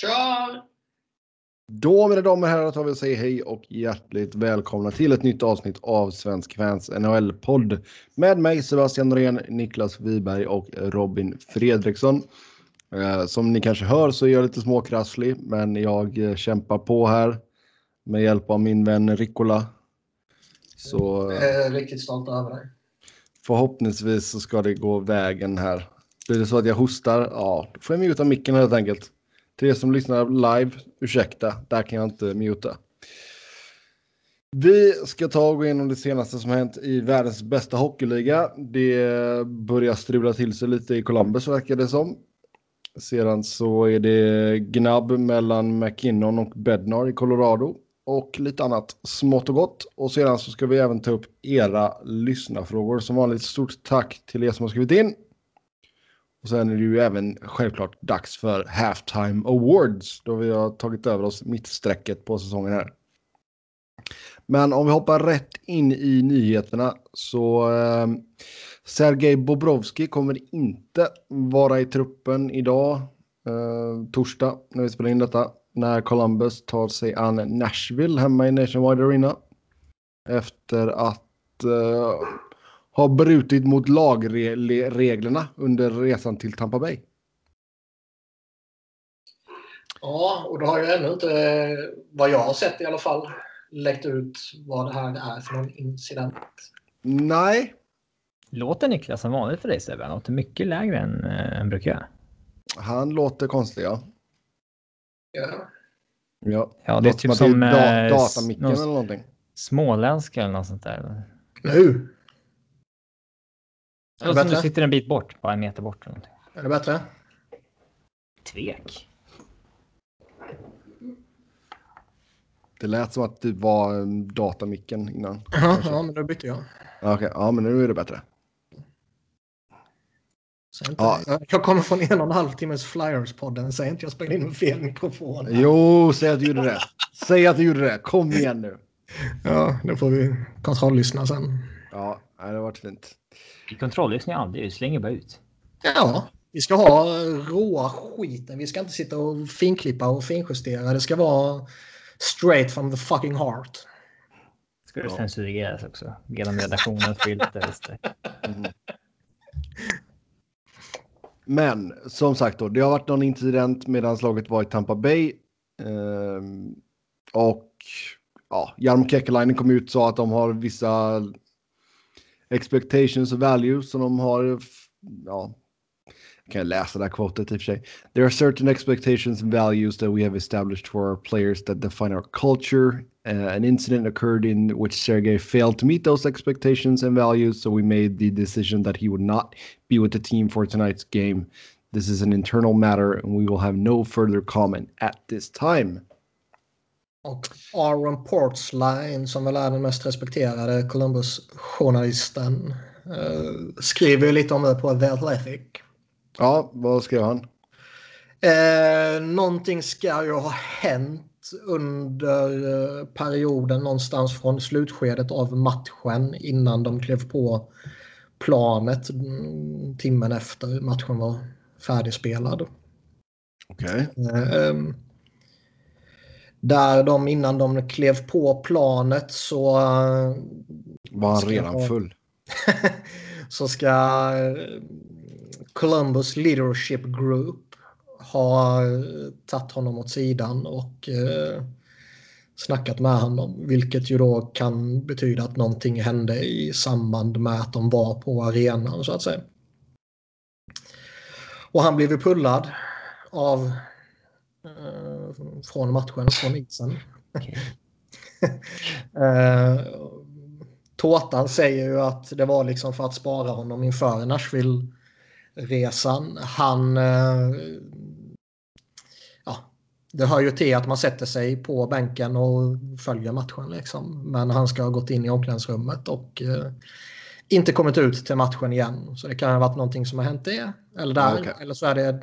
Kör! Då mina damer och herrar tar vi och säger hej och hjärtligt välkomna till ett nytt avsnitt av Svensk Fans NHL-podd. Med mig Sebastian Norén, Niklas Wiberg och Robin Fredriksson. Eh, som ni kanske hör så är jag lite småkrasslig men jag eh, kämpar på här med hjälp av min vän Rikola. Så Jag är riktigt stolt över dig. förhoppningsvis så ska det gå vägen här. Blir det så att jag hostar, ja, då får jag muta micken helt enkelt. Till er som lyssnar live, ursäkta, där kan jag inte muta. Vi ska ta och gå igenom det senaste som hänt i världens bästa hockeyliga. Det börjar strula till sig lite i Columbus verkar det som. Sedan så är det gnabb mellan McKinnon och Bednar i Colorado. Och lite annat smått och gott. Och sedan så ska vi även ta upp era lyssnarfrågor. Som vanligt stort tack till er som har skrivit in. Och sen är det ju även självklart dags för Halftime Awards. Då vi har tagit över oss mittsträcket på säsongen här. Men om vi hoppar rätt in i nyheterna så eh, Sergej Bobrovski kommer inte vara i truppen idag, eh, torsdag, när vi spelar in detta. När Columbus tar sig an Nashville hemma i Nationwide Arena. Efter att eh, ha brutit mot lagreglerna under resan till Tampa Bay. Ja, och då har jag ännu inte, vad jag har sett i alla fall, läckt ut vad det här är för någon incident. Nej, Låter Niklas som vanligt för dig Sebbe? Han låter mycket lägre än äh, än brukar göra. han låter konstig ja. Ja. Ja, Ja, det är typ som eh, da- datamicken någon eller någonting. småländska eller något sånt där. Nu! Det som du sitter en bit bort, bara en meter bort. Eller någonting. Är det bättre? Tvek. Det lät som att det var datamicken innan. Ja, men då bytte jag. Ja, Okej, ja men nu är det bättre. Inte, Ja. Jag kommer från en och en halv timmes Flyers-podden. Säg inte jag spelade in med fel mikrofon. Jo, säg att du gjorde det. Säg att du gjorde det. Kom igen nu. Ja, då får vi kontrolllyssna sen. Ja, nej, det har varit fint. Kontrolllyssnar jag aldrig, du slänger bara ut. Ja, vi ska ha råa skiten. Vi ska inte sitta och finklippa och finjustera. Det ska vara straight from the fucking heart. Ska det Ja. censureras också? Genom redaktionens filter. det. Men som sagt då, det har varit någon incident medan laget var i Tampa Bay. Ehm, och ja, Jarmo Kekalainen kom ut och sa att de har vissa expectations och values som de har. Ja, kan läsa det här quotet i och för sig. There are certain expectations and values that we have established for our players that define our culture. Uh, an incident occurred in which Sergey failed to meet those expectations and values, so we made the decision that he would not be with the team for tonight's game. This is an internal matter, and we will have no further comment at this time. Och Aaron Portsline, som väl är den mest respekterade Columbus-journalisten, eh, skriver ju lite om det på The Athletic. Ja, vad skrev han? Eh, någonting ska ju ha hänt under eh, perioden någonstans från slutskedet av matchen innan de klev på planet mm, timmen efter matchen var färdigspelad. Okej. Ehm, där de innan de klev på planet så, eh, Var han redan full? så ska eh, Columbus Leadership Group ha eh, tagit honom åt sidan och eh, snackat med honom. Vilket ju då kan betyda att någonting hände i samband med att de var på arenan så att säga. Och han blev ju pullad av eh, från matchen, från isen. Eh, Tårtan säger ju att det var liksom för att spara honom inför Nashville-resan. Han... Eh, ja, det hör ju till att man sätter sig på bänken och följer matchen liksom. Men han ska ha gått in i omklädningsrummet och eh, inte kommit ut till matchen igen. Så det kan ha varit någonting som har hänt det. Eller där. Okej. Eller så är det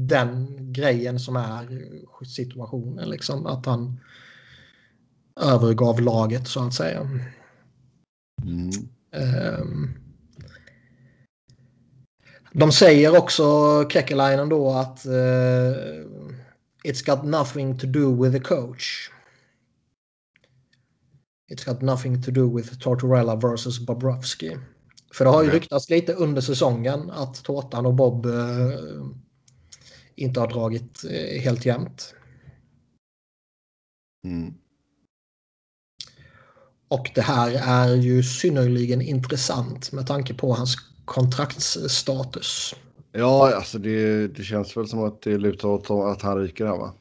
den grejen som är situationen. Liksom, att han övergav laget så att säga. Mm. Ehm. De säger också, Kekkelainen då, att eh, It's got nothing to do with the coach. It's got nothing to do with Tortorella versus Bobrovsky. För det har ju ryktats lite under säsongen att Tårtan och Bob eh, inte har dragit eh, helt jämnt. Mm. Och det här är ju synnerligen intressant med tanke på hans kontraktsstatus. Ja, alltså det, det känns väl som att det lutar åt att han ryker här va?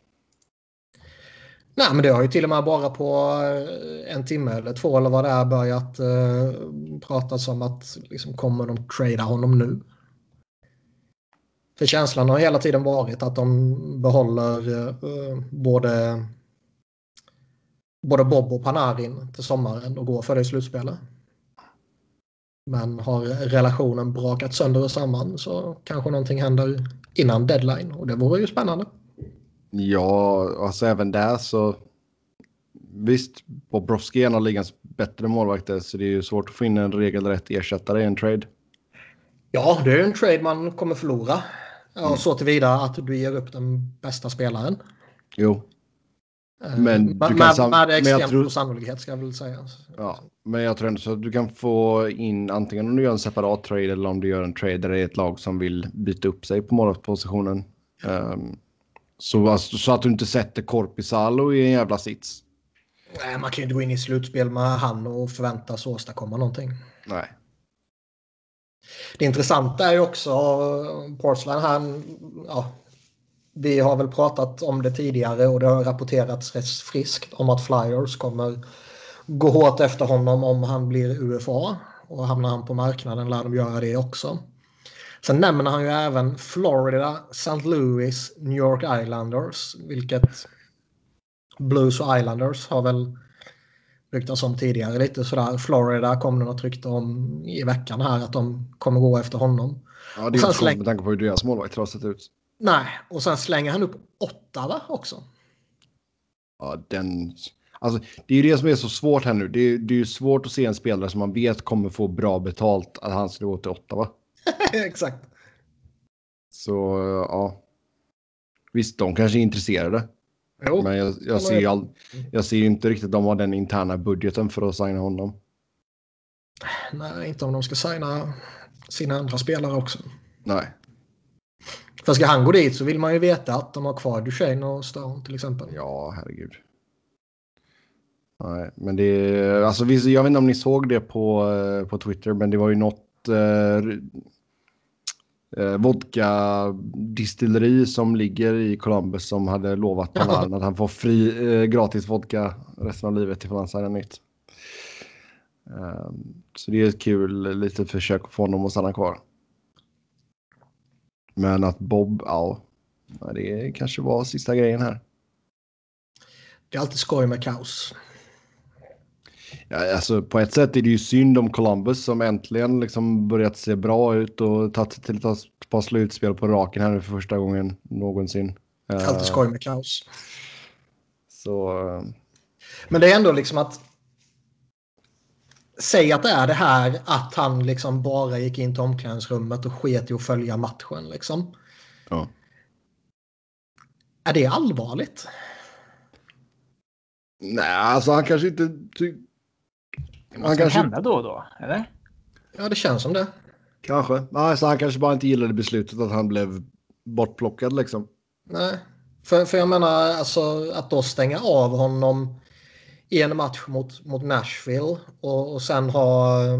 Nej, men det har ju till och med bara på eh, en timme eller två eller vad det är börjat eh, pratas om att liksom, kommer de trada honom nu? För känslan har hela tiden varit att de behåller eh, både, både Bob och Panarin till sommaren och går för det i slutspelet. Men har relationen brakat sönder och samman så kanske någonting händer innan deadline och det vore ju spännande. Ja, alltså även där så. Visst, Bobrovski är en av ligans bättre målvakter så det är ju svårt att få in en regelrätt ersättare i en trade. Ja, det är en trade man kommer förlora. Ja, Så tillvida att du ger upp den bästa spelaren. Jo, Eh, Men du med, kan sam- med extremt tror- sannolikhet ska jag väl säga. ja, men jag tror ändå så att du kan få in antingen om du gör en separat trade eller om du gör en trade där det är ett lag som vill byta upp sig på målvaktspositionen. Um, så, alltså, så att du inte sätter Korpisalo i en jävla sits. Nej, man kan ju inte gå in i slutspel med han och förväntas åstadkomma någonting. Nej. Det intressanta är ju också Portsline här. Ja, vi har väl pratat om det tidigare och det har rapporterats rätt friskt om att Flyers kommer gå hårt efter honom om han blir UFA. Och hamnar han på marknaden lär de göra det också. Sen nämner han ju även Florida, St. Louis, New York Islanders. Vilket Blues och Islanders har väl ryktats om tidigare lite sådär. Florida kom det något rykte om i veckan här att de kommer gå efter honom. Ja, det är inte släng- med tanke på hur deras målvakter har sett ut. Nej, och sen slänger han upp Ottawa också. Ja, den... Alltså, det är ju det som är så svårt här nu. Det är, det är ju svårt att se en spelare som man vet kommer få bra betalt att han ska gå till Ottawa. Exakt. Så ja. Visst, de kanske är intresserade. Jo, Men jag, jag, ser ju all, jag ser inte riktigt att de har den interna budgeten för att signa honom. nej, inte om de ska signa sina andra spelare också. Nej. För ska han gå dit så vill man ju veta att de har kvar Duchene och Stone till exempel. Ja, herregud. Nej, men det är, alltså jag vet inte om ni såg det på, eh, på Twitter, men det var ju något eh, eh, vodka-distilleri som ligger i Columbus som hade lovat Panarin att han får fri, eh, gratis vodka resten av livet ifall han signar nytt. Um, så det är ett kul litet försök att få honom att stanna kvar. Men att Bob, ja, ja, det kanske var sista grejen här. Det är alltid skoj med kaos. Ja, alltså, på ett sätt är det ju synd om Columbus som äntligen liksom börjat se bra ut och tagit sig till ett par slutspel på raken här nu för första gången någonsin. Alltid Eh, skoj med kaos. Så eh, Men det är ändå liksom att Säg att det är det här att han liksom bara gick in till omklädningsrummet och sket i att följa matchen. Liksom. ja. Är det allvarligt? Nej, alltså han kanske inte... Ty... Det måste kanske, hända då och då, eller? Ja, det känns som det. kanske. Alltså, han kanske bara inte gillade beslutet att han blev bortplockad liksom. Nej. För, för jag menar alltså att då stänga av honom i en match mot, mot Nashville och, och sen ha eh,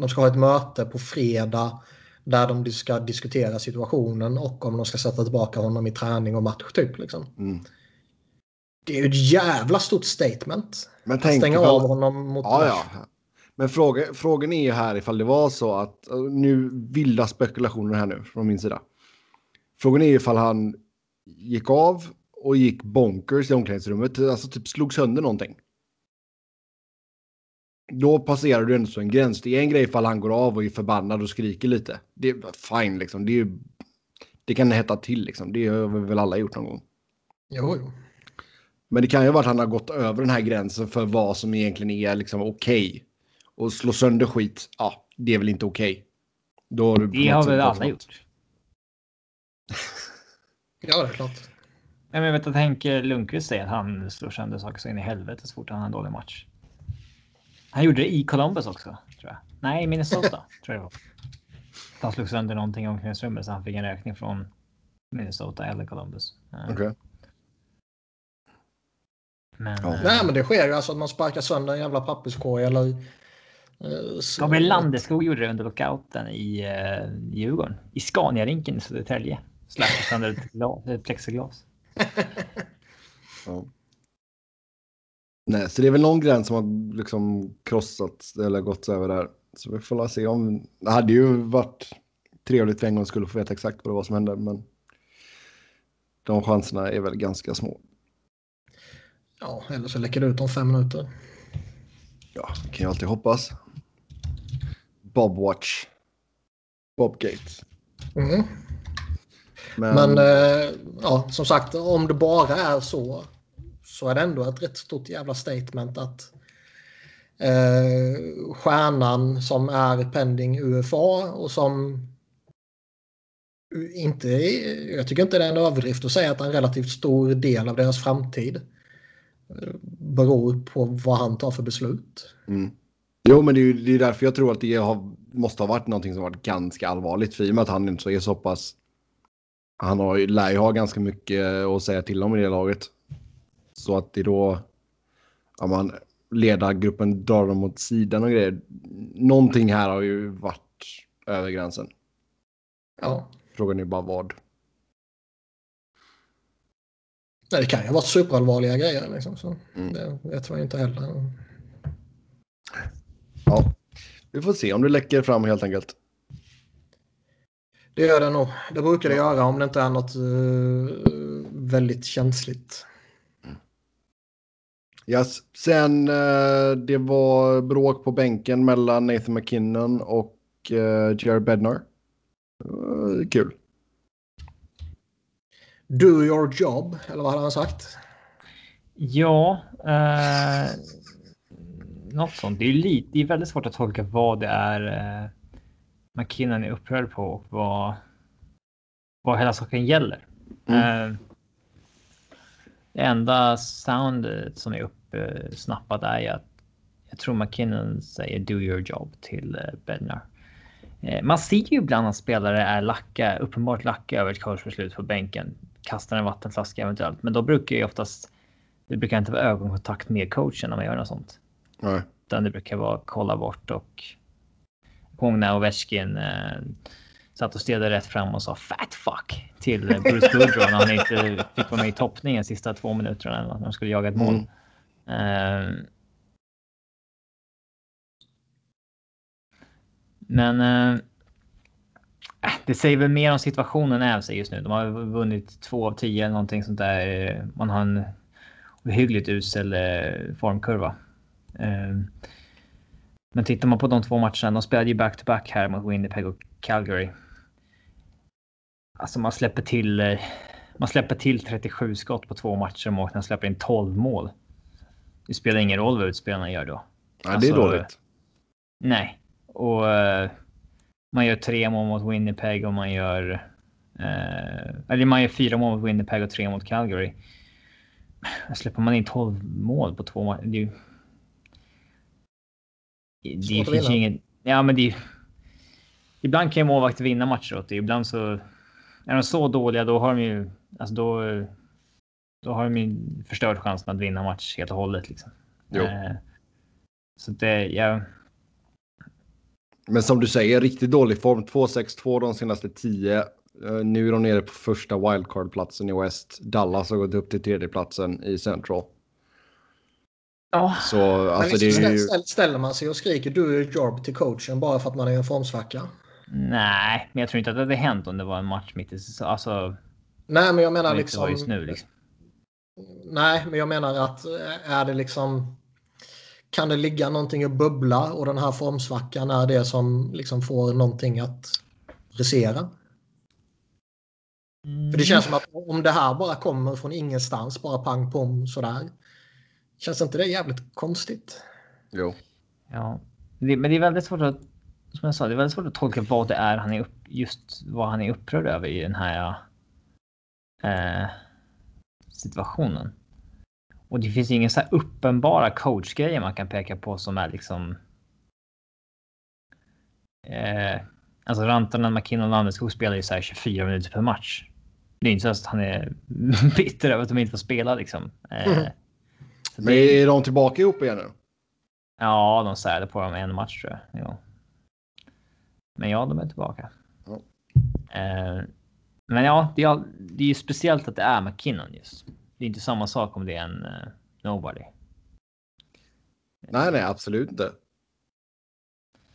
de ska ha ett möte på fredag där de ska diskutera situationen och om de ska sätta tillbaka honom i träning och match typ liksom. Mm. Det är ju ett jävla stort statement. Men tänk stänga ifall- av honom mot Ja, ja. Men fråga, frågan är ju här ifall det var så att, eh, nu vilda spekulationer här nu från min sida. Frågan är ifall han gick av och gick bonkers i omklädningsrummet, alltså typ slog sönder någonting. Då passerar du ändå så en gräns. Det är en grej ifall han går av och är förbannad och skriker lite. Det är fine liksom. Det, är, ju- det kan hetta till liksom. Det har vi väl alla gjort någon gång. Jo, jo. Men det kan ju vara att han har gått över den här gränsen för vad som egentligen är liksom okej. Och slå sönder skit, ja, det är väl inte okej. Då har du Det har väl alla gjort. Ja, det är klart. Jag vet att Henke Lundqvist säger att han slår sönder saker så in i helvete så fort han har en dålig match. Han gjorde det i Columbus också, tror jag. Nej, i Minnesota, tror jag det var. Han slog sönder någonting i omklädningsrummet så han fick en räkning från Minnesota eller Columbus. Eh, Okej. Men... Ja. eh, Nej men det sker ju alltså att man sparkar sönder en jävla papperskorg eller... eh, Gabriel Landeskog gjorde det under lockouten i uh, Djurgården. I Scania-rinken i Södertälje. Släppte sönder ett, glas, ett plexiglas. Ja. Nej, så det är väl någon gräns som har liksom krossats eller gått över där. Så vi får se om... Det hade ju varit trevligt för en gång skulle få veta exakt vad det var som hände, men de chanserna är väl ganska små. Ja, eller så läcker det ut om fem minuter. Ja, kan ju alltid hoppas. Bobwatch. Bobgate. Mm. Men, Men eh, ja, som sagt, om det bara är så så är det ändå ett rätt stort jävla statement att eh, stjärnan som är pending UFA och som inte, jag tycker inte det är en överdrift att säga att en relativt stor del av deras framtid beror på vad han tar för beslut. mm. Jo, men det är ju det är därför jag tror att det har, måste ha varit någonting som varit ganska allvarligt. För i och med att han inte så är så pass... Han har, ju- lär ju ha ganska mycket att säga till om i det laget. Så att det då... Ja, man, ledargruppen drar dem åt sidan och grejer. Någonting här har ju varit över gränsen. Ja. Frågan är bara vad. Nej, det kan ju vara superallvarliga grejer. Liksom, så Mm. Det vet man ju inte heller. Ja, vi får se om det läcker fram helt enkelt. Det gör det nog. Det brukar det göra om det inte är något eh, väldigt känsligt. Yes. Sen eh, det var bråk på bänken mellan Nathan McKinnon och uh, Jared Bednar. Eh, kul. Do your job, eller vad hade han sagt? Ja, eh, något sånt. Det är, ju lite, det är väldigt svårt att tolka vad det är eh, McKinnon är upprörd på och vad, vad hela saken gäller. Mm. Eh, det enda soundet som är uppsnappat är ju att jag tror McKinnon säger do your job till eh, Bednar. Eh, man ser ju ibland att spelare är lacka, uppenbart lacka över ett coachbeslut på bänken. Kastar en vattenflaska eventuellt, men då brukar ju oftast det brukar inte vara ögonkontakt med coachen när man gör något sånt. Nej. Utan det brukar vara kolla bort och jag ihåg när Ovechkin eh, satt och stirrade rätt fram och sa fat fuck till Bruce Boudreau när han inte fick vara med i toppningen sista två minuterna när de skulle jaga ett mål. Eh, men eh, det säger väl mer om situationen är sig just nu. De har vunnit två av tio eller någonting sånt där. Man har en ohyggligt usel eh, formkurva. Eh, men tittar man på de två matcherna, de spelade ju back-to-back här mot Winnipeg och Calgary. Alltså man släpper till, eh, man släpper till 37 skott på två matcher och man släpper in 12 mål. Det spelar ingen roll vad utspelarna gör då. Nej, det är Alltså, dåligt. Nej, och eh, man gör tre mål mot Winnipeg och man gör... Eh, eller man gör fyra mål mot Winnipeg och tre mot Calgary. Släpper man in 12 mål på två matcher. Det, det, finns ju ingen... Ja, men det Ibland kan ju målvakter vinna matcher åt det. Ibland så... Är de så dåliga då har de ju... Alltså då... Då har de ju förstört chansen att vinna match helt och hållet liksom. Jo. Eh, så det... Ja, Men som du säger, riktigt dålig form. 2-6-2 de senaste 10. Eh, Nu är de nere på första wildcard-platsen i West. Dallas har gått upp till tredjeplatsen i Central. Ja, Så alltså Men det är liksom ju... ställ- Ställer man sig och skriker do your job till coachen bara för att man är i en formsvacka? nej, men jag tror inte att det hade hänt om det var en match mitt i säsongen. Alltså, Nej, men jag menar liksom... nu liksom. Nej, men jag menar att eh, är det liksom... Kan det ligga någonting och bubbla och den här formsvackan är det som liksom får någonting att brisera? För det känns som att om det här bara kommer från ingenstans, bara pang pom sådär. Känns inte det jävligt konstigt? Jo. Ja, det, men det är väldigt svårt att, som jag sa, det är väldigt svårt att tolka vad det är han är upp, just vad han är upprörd över i den här. Eh, situationen. Och det finns inga så här uppenbara coachgrejer man kan peka på som är liksom. Eh, alltså Rantanen, McKinnon och Landeskog spelar ju så här 24 minuter per match. Det är inte så att han är bitter över att de inte får spela liksom. Eh, Mm. så Men det- är de tillbaka ihop igen nu? Ja, de särade på dem en match tror jag. Jo. Men ja, de är tillbaka. Ja. Eh, men ja, det är, det är ju speciellt att det är McKinnon just. Det är inte samma sak om det är en eh, nobody. Nej, nej, absolut inte.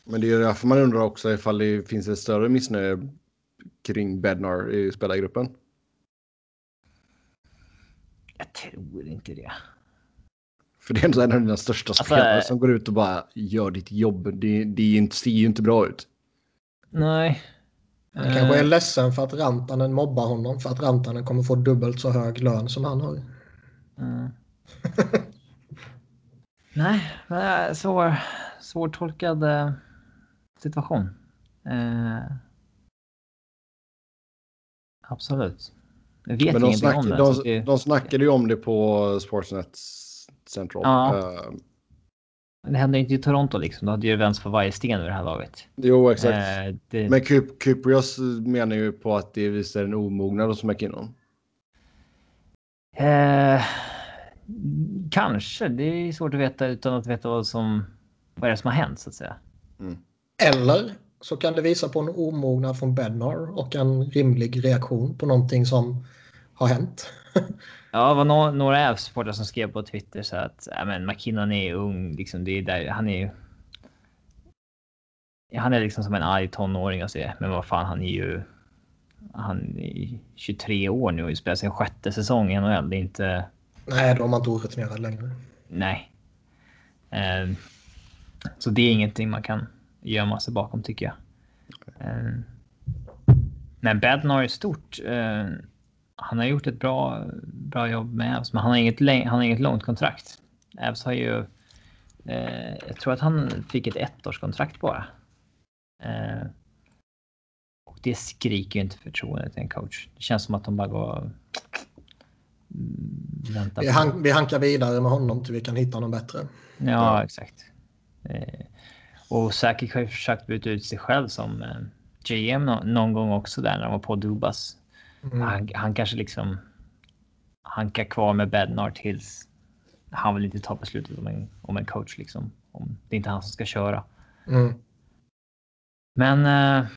Men det är därför man undrar också ifall det finns ett större missnöje kring Bednar i spelargruppen. Jag tror inte det. För det är en av dina största Alltså, spelare som går ut och bara gör ditt jobb. Det, det ser ju inte bra ut. Nej. Han kanske är Eh, ledsen för att Rantanen mobbar honom för att Rantanen kommer få dubbelt så hög lön som han har. Mm. Nej, men det är svår, svårtolkad eh, situation. Eh, absolut. Jag vet Men de, snack, om det. de, så det. de snackade ju om det på Sportsnet Central. Ja. Eh, det hände inte i Toronto liksom. Då hade ju vänts för varje sten över det här laget. jo, exakt. Eh, det, Men Kyp- Kyprios menar ju på att det visar en omognad hos McKinnon. eh, kanske. Det är svårt att veta utan att veta vad som vad är det som har hänt så att säga. Eller så kan det visa på en omognad från Bednar och en rimlig reaktion på någonting som har hänt. Ja, det var no några Avs-supportrar som skrev på Twitter så att ja, men McKinnon är ung. Liksom, det är där, han är han är liksom som en arg tonåring och så. Men vad fan, han är ju. Han är 23 år nu och spelar sin sjätte säsong i NHL. Det är inte. Nej, då är man inte orutinerad längre. Nej. Eh, så det är ingenting man kan gömma sig bakom tycker jag. Eh, men Bednar är stort. Eh, han har gjort ett bra, bra jobb med Avs, men han har inget, han har inget långt kontrakt. Avs har ju... Eh, jag tror att han fick ett ettårskontrakt bara. Eh, och det skriker ju inte förtroende till en coach. Det känns som att de bara går... Mm, väntar Vi, hank, vi hankar vidare med honom till vi kan hitta någon bättre. Ja, Ja. exakt. Eh, och säkert har ju försökt byta ut sig själv som eh, GM nå- någon gång också där när de var på Dubas. Mm. Han, han kanske liksom hankar kvar med Bednar tills han vill inte ta beslutet om en, om en coach liksom. Om det är inte han som ska köra. Mm. Men eh,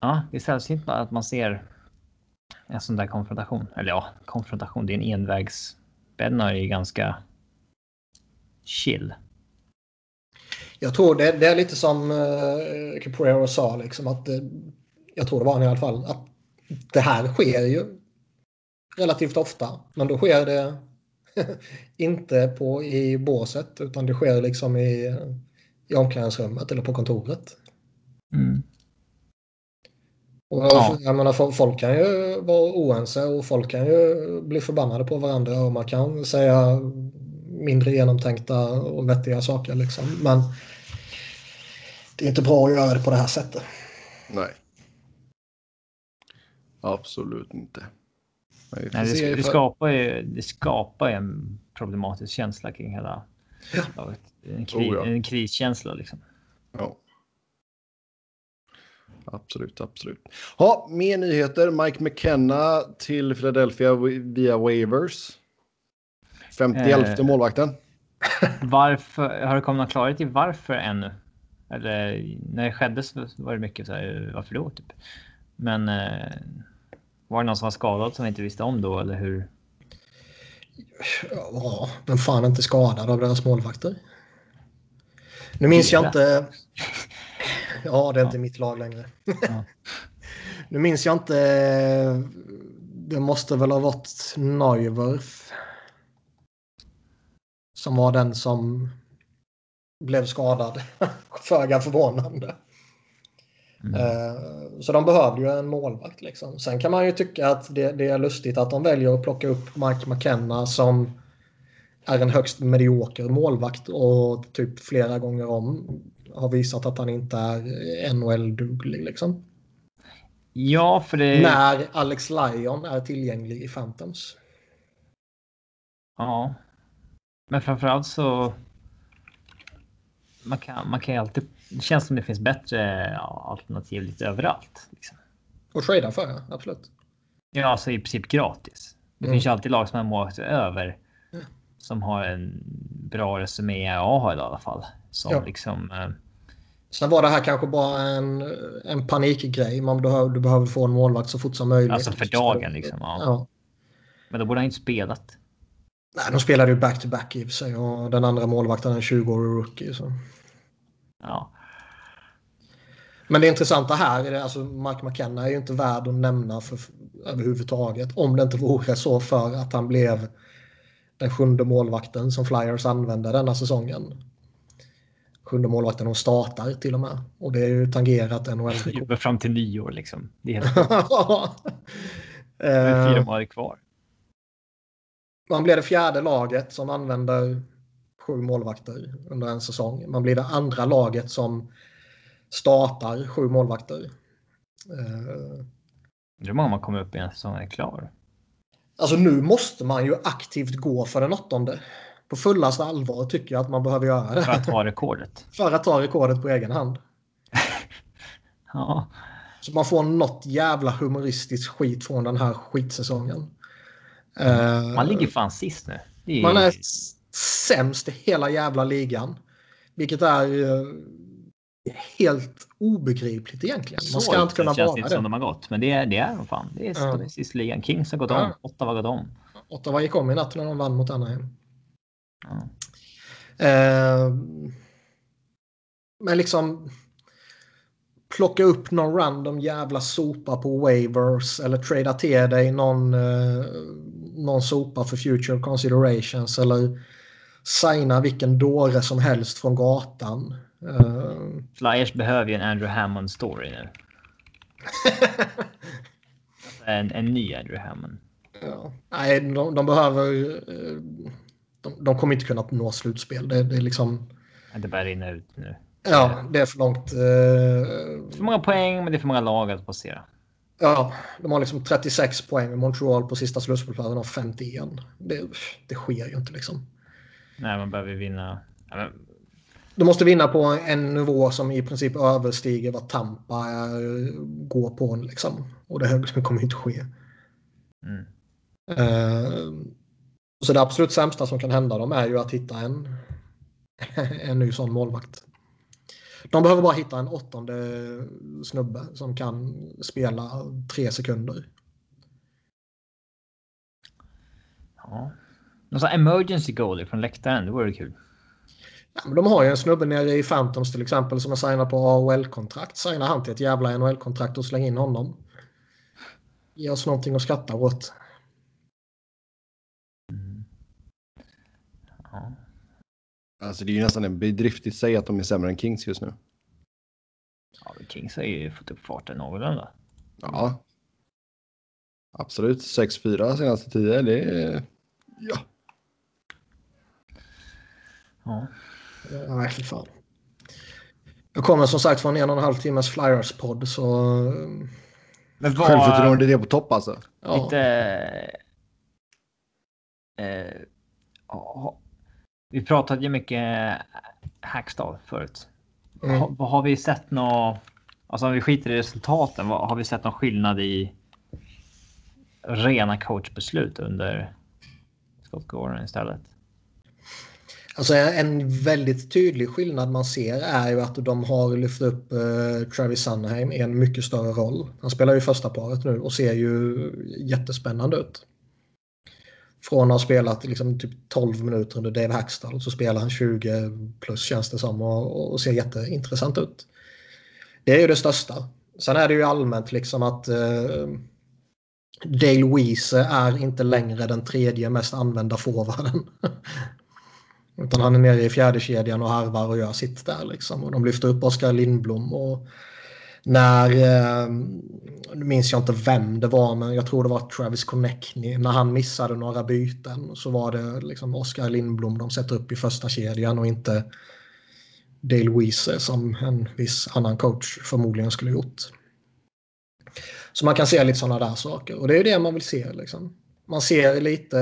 ja, det är sällsynt att man ser en sån där konfrontation. Eller ja, konfrontation. Det är en envägs. Bednar är ganska chill. Jag tror det, det är lite som uh, Caprero sa, liksom, att eh, jag tror det var han i alla fall, att det här sker ju relativt ofta. Men då sker det inte på, i båset utan det sker liksom i, i omklädningsrummet eller på kontoret. Mm. Och Ja. jag menar, fo- folk kan ju vara oense och folk kan ju bli förbannade på varandra och man kan säga mindre genomtänkta och vettiga saker liksom. Men det är inte bra att göra det på det här sättet. Nej. Absolut inte. Nej, det, det, skapar ju, det skapar en problematisk känsla kring hela Ja. En, kri, Oh, ja. en kriskänsla liksom. Ja. Absolut, absolut. Ha, mer nyheter. Mike McKenna till Philadelphia via waivers. 51 Eh. målvakten. Varför, har det kommit någon klarhet i varför ännu? Eller när det skedde så var det mycket så här, varför då typ? Men eh, var det någon som var skadad som vi inte visste om då eller hur? Ja, vem fan är inte skadad av deras målvakter? Nu minns jag inte. Ja, det är inte mitt lag längre. Ja. Nu minns jag inte. Det måste väl ha varit Neuwirth. Som var den som blev skadad. Föga förvånande. Mm. Eh, Så de behövde ju en målvakt. Liksom. Sen kan man ju tycka att det, det är lustigt att de väljer att plocka upp Mike McKenna som är en högst medioker målvakt och typ flera gånger om har visat att han inte är NHL-duglig. Liksom. Ja, för det... När Alex Lyon är tillgänglig i Phantoms. Ja. Men framförallt så. Man kan, man kan ju alltid. Det känns som det finns bättre alternativ lite överallt. Liksom. Och trada för ja, absolut. Ja, alltså i princip gratis. Det Mm. finns ju alltid lag som har målat över. Ja. Som har en bra resumé i AHL i alla fall. Som Ja. liksom. Eh, Sen var det här kanske bara en, en panikgrej. Man behöver, du behöver få en målvakt så fort som möjligt. Alltså för dagen, liksom, ja. ja. men då borde han inte spelat. Nej, de spelade ju back-to-back i och för sig och den andra målvakten är en 20-årig rookie. Så. Ja, Men det intressanta här är det, alltså Mark McKenna är ju inte värd att nämna för, överhuvudtaget. Om det inte vore så för att han blev den sjunde målvakten som Flyers använde denna säsongen. Sjunde målvakten de startar till och med. Och det är ju tangerat NHL. jobbar fram till nyår liksom. Det är helt det är Eh, fyra månader kvar. Man blir det fjärde laget som använder sju målvakter under en säsong. Man blir det andra laget som startar sju målvakter. Eh, Hur många man kommer upp i en säsong är klar? Alltså nu måste man ju aktivt gå för den åttonde. På fullaste allvar tycker jag att man behöver göra det. För att ta rekordet. För att ta rekordet på egen hand. Ja, Så man får något jävla humoristiskt skit från den här skitsäsongen. Eh, man ligger fan sist nu. Är, Man är sämst i hela jävla ligan. Vilket är eh, helt obegripligt egentligen. Man ska så inte kunna det känns vara som de har gått. Men det är, det är de fan. Det är Ja. ligan. Kings har gått Ja. om. Ottawa har gått om. Ottawa gick om i natt när de vann mot Anaheim. Ja. Eh, men liksom plocka upp någon random jävla sopa på waivers eller trada till dig någon, eh, någon sopa för future considerations eller signa vilken dåre som helst från gatan. Eh, Flyers behöver ju en Andrew Hammond story nu. En, en ny Andrew Hammond. ja. Nej, de, de behöver... eh, De, de kommer inte kunna nå slutspel. Det, det är liksom... Det börjar rinna ut nu. Ja, det är för långt. eh, För många poäng, men det är för många lag att passera. Ja, de har liksom 36 poäng med Montreal på sista slutspelsplatsen och 51. Det, det sker ju inte liksom. Nej, man behöver vinna. Du måste vinna på en nivå som i princip överstiger vad Tampa går på. Liksom. Och det, kommer inte ske. mm. Eh, så det absolut sämsta som kan hända dem är ju att hitta en, en ny sån målvakt. De behöver bara hitta en åttonde snubbe som kan spela tre sekunder. Ja. Någon sån emergency goalie från läktaren, det vore kul. Ja, de har ju en snubbe nere i Phantoms till exempel som är signad på AHL-kontrakt. Signar han till ett jävla NHL-kontrakt och släng in honom. Ge oss någonting att skratta åt. Mm. Ja. Alltså det är ju nästan en bedrift i sig att de är sämre än Kings just nu. ja, men Kings har ju fått upp farten någorlunda. Ja. Absolut. 6-4 senaste 10. Det är... Ja. Ja. Nej, fy fan. Jag kommer som sagt från en och en halv timmes Flyers-podd så... Men Självförtroende är det på topp alltså. Ja, Lite... Eh, ja, vi pratade ju mycket Hackstall förut. mm. Ha, vad har vi sett nå? Alltså om vi skiter i resultaten, vad, har vi sett någon skillnad i rena coachbeslut under Scott Gordon istället? Alltså en väldigt tydlig skillnad man ser är ju att de har lyft upp eh, Travis Sunheim i en mycket större roll. Han spelar ju första paret nu och ser ju jättespännande ut. Från att ha spelat liksom typ 12 minuter under Dave Hackstall så spelar han 20 plus känns det som och, och ser jätteintressant ut. Det är ju det största. Sen är det ju allmänt liksom att eh, Dale Weezer är inte längre den tredje mest använda forwarden. Utan han är nere i fjärde kedjan och harvar och gör sitt där liksom. Och de lyfter upp Oskar Lindblom och när, eh, nu minns jag inte vem det var, men jag tror det var Travis Connectney. När han missade några byten så var det liksom Oskar Lindblom de sätter upp i första kedjan och inte Dale Weese som en viss annan coach förmodligen skulle gjort. Så man kan se lite sådana där saker och det är det man vill se liksom. Man ser lite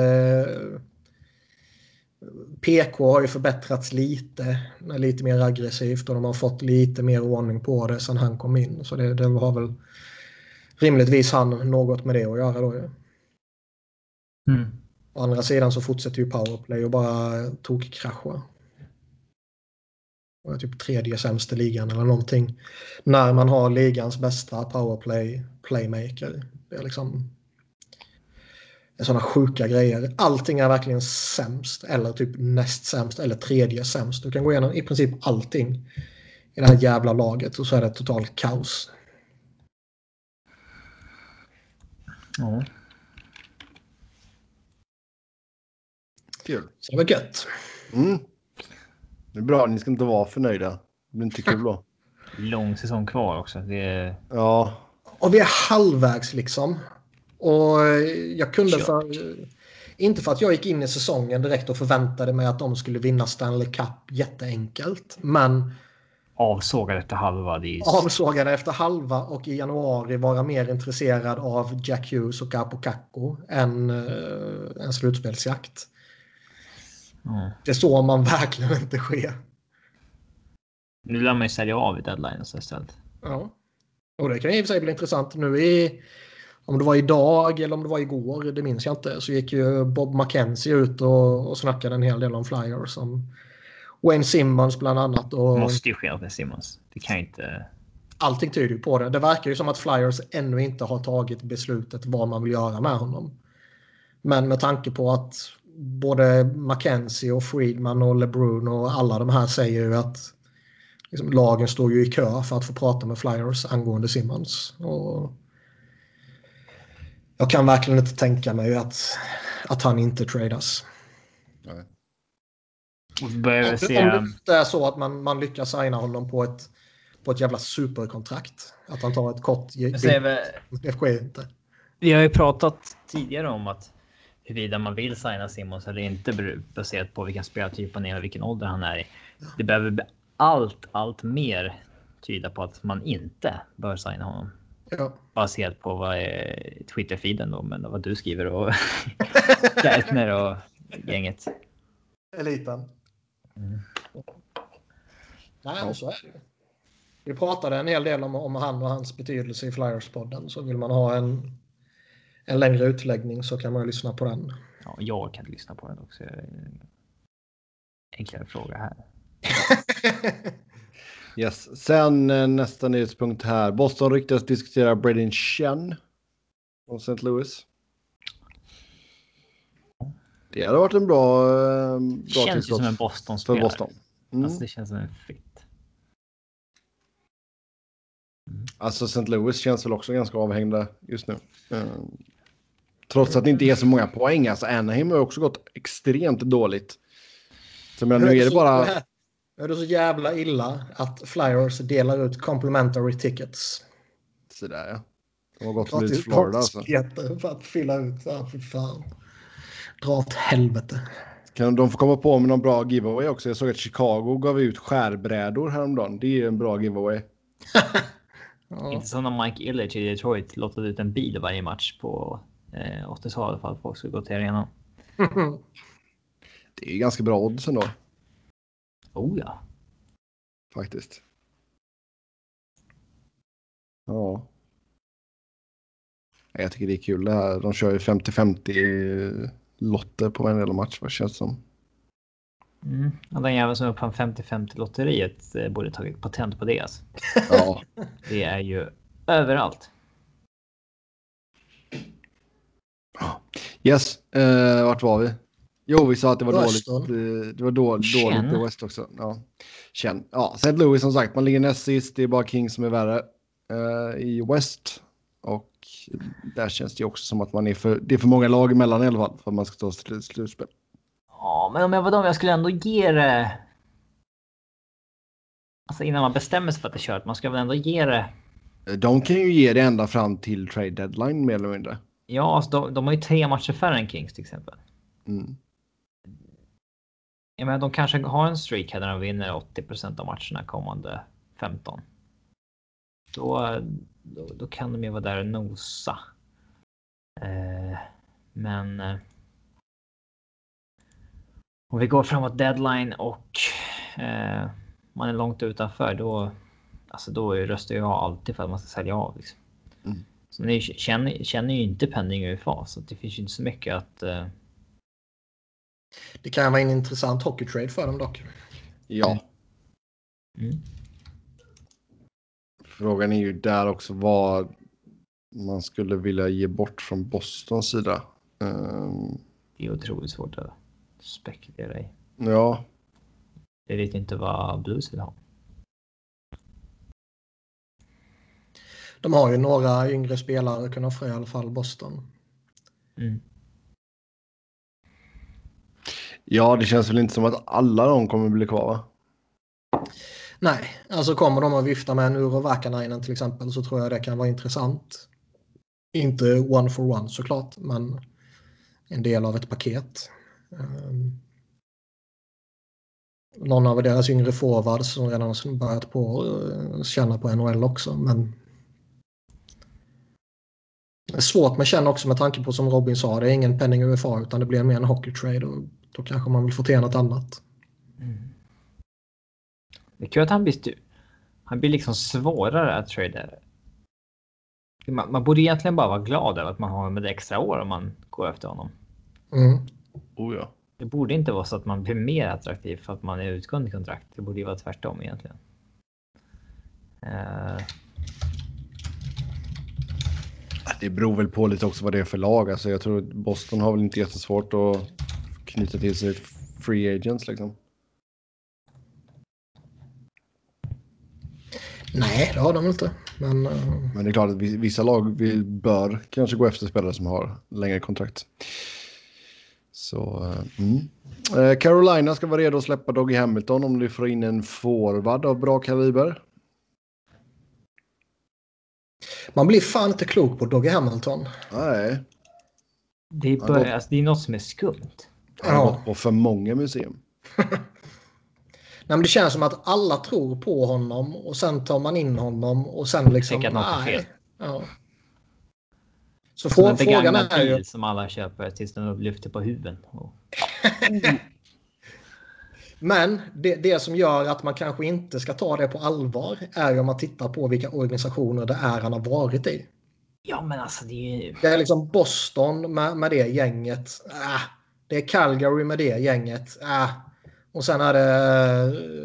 PK har ju förbättrats lite, lite mer aggressivt och de har fått lite mer ordning på det sedan han kom in. Så det, det har väl rimligtvis han något med det att göra då ju. Mm. Å andra sidan så fortsätter ju powerplay och bara tokkrascha. Och är typ tredje sämst i ligan eller någonting. När man har ligans bästa powerplay playmaker. Det är liksom sådana sjuka grejer. Allting är verkligen sämst eller typ näst sämst eller tredje sämst. Du kan gå igenom i princip allting i det här jävla laget och så är det totalt kaos. Ja. Kul. Så det var gött. Mm. Det är bra, ni ska inte vara förnöjda. Det blir inte kul då. Lång säsong kvar också. Det är... Ja, Och vi är halvvägs liksom. Och jag kunde för... Inte för att jag gick in i säsongen direkt och förväntade mig att de skulle vinna Stanley Cup jätteenkelt. Men avsågad efter halva. Det är... avsågade efter halva och i januari vara mer intresserad av Jack Hughes och Capo Cacco än en slutspelsjakt. Ja. Det såg man verkligen inte ske. Nu lär man ju sälja av i deadline istället. Ja. Och det kan i och för sig bli intressant. Nu i, om det var idag eller om det var igår, det minns jag inte, så gick ju Bob McKenzie ut och, och snackade en hel del om Flyers. Som Wayne Simmons bland annat. Och Måste ju ske med Simmons. Det kan inte... Allting tyder ju på det. Det verkar ju som att Flyers ännu inte har tagit beslutet vad man vill göra med honom. Men med tanke på att både McKenzie och Friedman och LeBrun och alla de här säger ju att liksom, lagen står ju i kö för att få prata med Flyers angående Simmons. Och jag kan verkligen inte tänka mig att, att han inte tradas. Vi Om se... det inte är så att man, man lyckas signa honom på ett, på ett jävla superkontrakt. Att han tar ett kort... Det sker inte. vi har ju pratat tidigare om att huruvida man vill signa Simmons eller inte baserat på vilken spelartyp han är och vilken ålder han är i. Det behöver allt, allt mer tyda på att man inte bör signa honom. Ja. Baserat på vad är Twitter-feeden då, men vad du skriver och Gertner och gänget. Eliten. Mm. Nej, men så är det. Vi pratade en hel del om, om han och hans betydelse i Flyers-podden. Så vill man ha en, en längre utläggning så kan man ju lyssna på den. Ja, jag kan lyssna på den också. Enklare fråga här. yes. Sen eh, nästa nyhetspunkt här. Boston ryktas diskutera Braden Chen från St. Louis. Det hade varit en bra, eh, bra Känns ju som en för Boston-spelare. Boston. Mm. Alltså, det känns som en fit. Alltså St. Louis känns väl också ganska avhängda just nu. Eh, Trots att det inte är så många poäng. Alltså Anaheim har också gått extremt dåligt. Så men, nu är det bara... Nu är det så jävla illa att Flyers delar ut complimentary tickets. Sådär ja. De har gått till Florida alltså. För att fylla ut. Ja, fy fan. Dra åt helvete. Kan de få komma på med någon bra giveaway också? Jag såg att Chicago gav ut skärbrädor häromdagen. Det är en bra giveaway. Ja. Inte som när Mike Illich i Detroit lottade ut en bil varje match på eh, 80-talet för att folk skulle gå till arenan. Det är ganska bra odds ändå Oh ja. faktiskt. Ja. Jag tycker det är kul det här. De kör ju 50-50 lotter på en hel match vad känns som. Mm. Och den jäveln som uppfann 50-50 lotteriet eh, borde tagit patent på det. Alltså. Ja. Det är ju överallt. Yes, eh, vart var vi? Jo, vi sa att det var Weston. dåligt. eh, Det var då, dåligt i West också. Ja. Känn. Ja, St. Louis som sagt, man ligger näst sist. Det är bara King som är värre eh, i West. Och där känns det också som att man är för, det är för många lag emellan i alla fall för att man ska ta sl- slutspel. Ja, men om jag var dem, jag skulle ändå ge det. Alltså innan man bestämmer sig för att det är kört, man ska väl ändå ge det. Eh, De kan ju ge det ända fram till trade deadline mer eller mindre. Ja, alltså de, de har ju tre matcher färre än Kings till exempel. Mm. Jag menar, de kanske har en streak här där de vinner 80% av matcherna kommande 15. Då, då, då kan de ju vara där och nosa. Eh, men. Eh, om vi går framåt deadline och eh, man är långt utanför då, alltså då röstar jag alltid för att man ska sälja av. Liksom. Mm. Så ni känner, känner ju inte penning UFA så det finns ju inte så mycket att... Det kan vara en intressant hockeytrade för dem dock. Ja. Mm. Frågan är ju där också vad man skulle vilja ge bort från Bostons sida. Um, Det är otroligt svårt att spekulera i. ja, Jag vet inte vad Blues vill ha. De har ju några yngre spelare att kunna offra i alla fall, Boston. Mm ja, det känns väl inte som att alla de kommer bli kvar. va? Nej, alltså kommer de att vifta med en Uro Vakanainen till exempel så tror jag det kan vara intressant. Inte one for one såklart, men en del av ett paket. Um, någon av deras yngre forwards som redan har börjat på uh, känna på NHL också, men det är svårt med känna också med tanke på som Robin sa, det är ingen penning UFA utan det blir mer en hockeytrade då kanske man vill få till något annat. Det är kul att han blir, han blir liksom svårare att trada. Man, man borde egentligen bara vara glad över att man har med extra år om man går efter honom. Mm. Oh ja. Det borde inte vara så att man blir mer attraktiv för att man är utgående kontrakt. Det borde ju vara tvärtom egentligen. Eh, Det beror väl på lite också vad det är för lag. Alltså, jag tror att Boston har väl inte jättesvårt att knyta till sig free agents liksom. Nej, det har de inte. Men uh, Men det är klart att vi- vissa lag vill, bör kanske gå efter spelare som har längre kontrakt. Så, eh, mm. Eh, Carolina ska vara redo att släppa Doggy Hamilton om de får in en forward av bra kaliber. man blir fan inte klok på Doggy Hamilton. Nej, det, är bara, alltså, det är något som är skumt. Han har Ja. gått på för många museum. Nej, men det känns som att alla tror på honom och sen tar man in honom och sen liksom... Tänker att något är fel. Ja. Så Som en frågan är ju... bil som alla köper tills den lyfter på huven. Och, Men det, det som gör att man kanske inte ska ta det på allvar är ju om man tittar på vilka organisationer det är han har varit i. ja, men alltså det är ju... Det är liksom Boston med, med det gänget. Äh. Det är Calgary med det gänget. Äh. Och sen är det...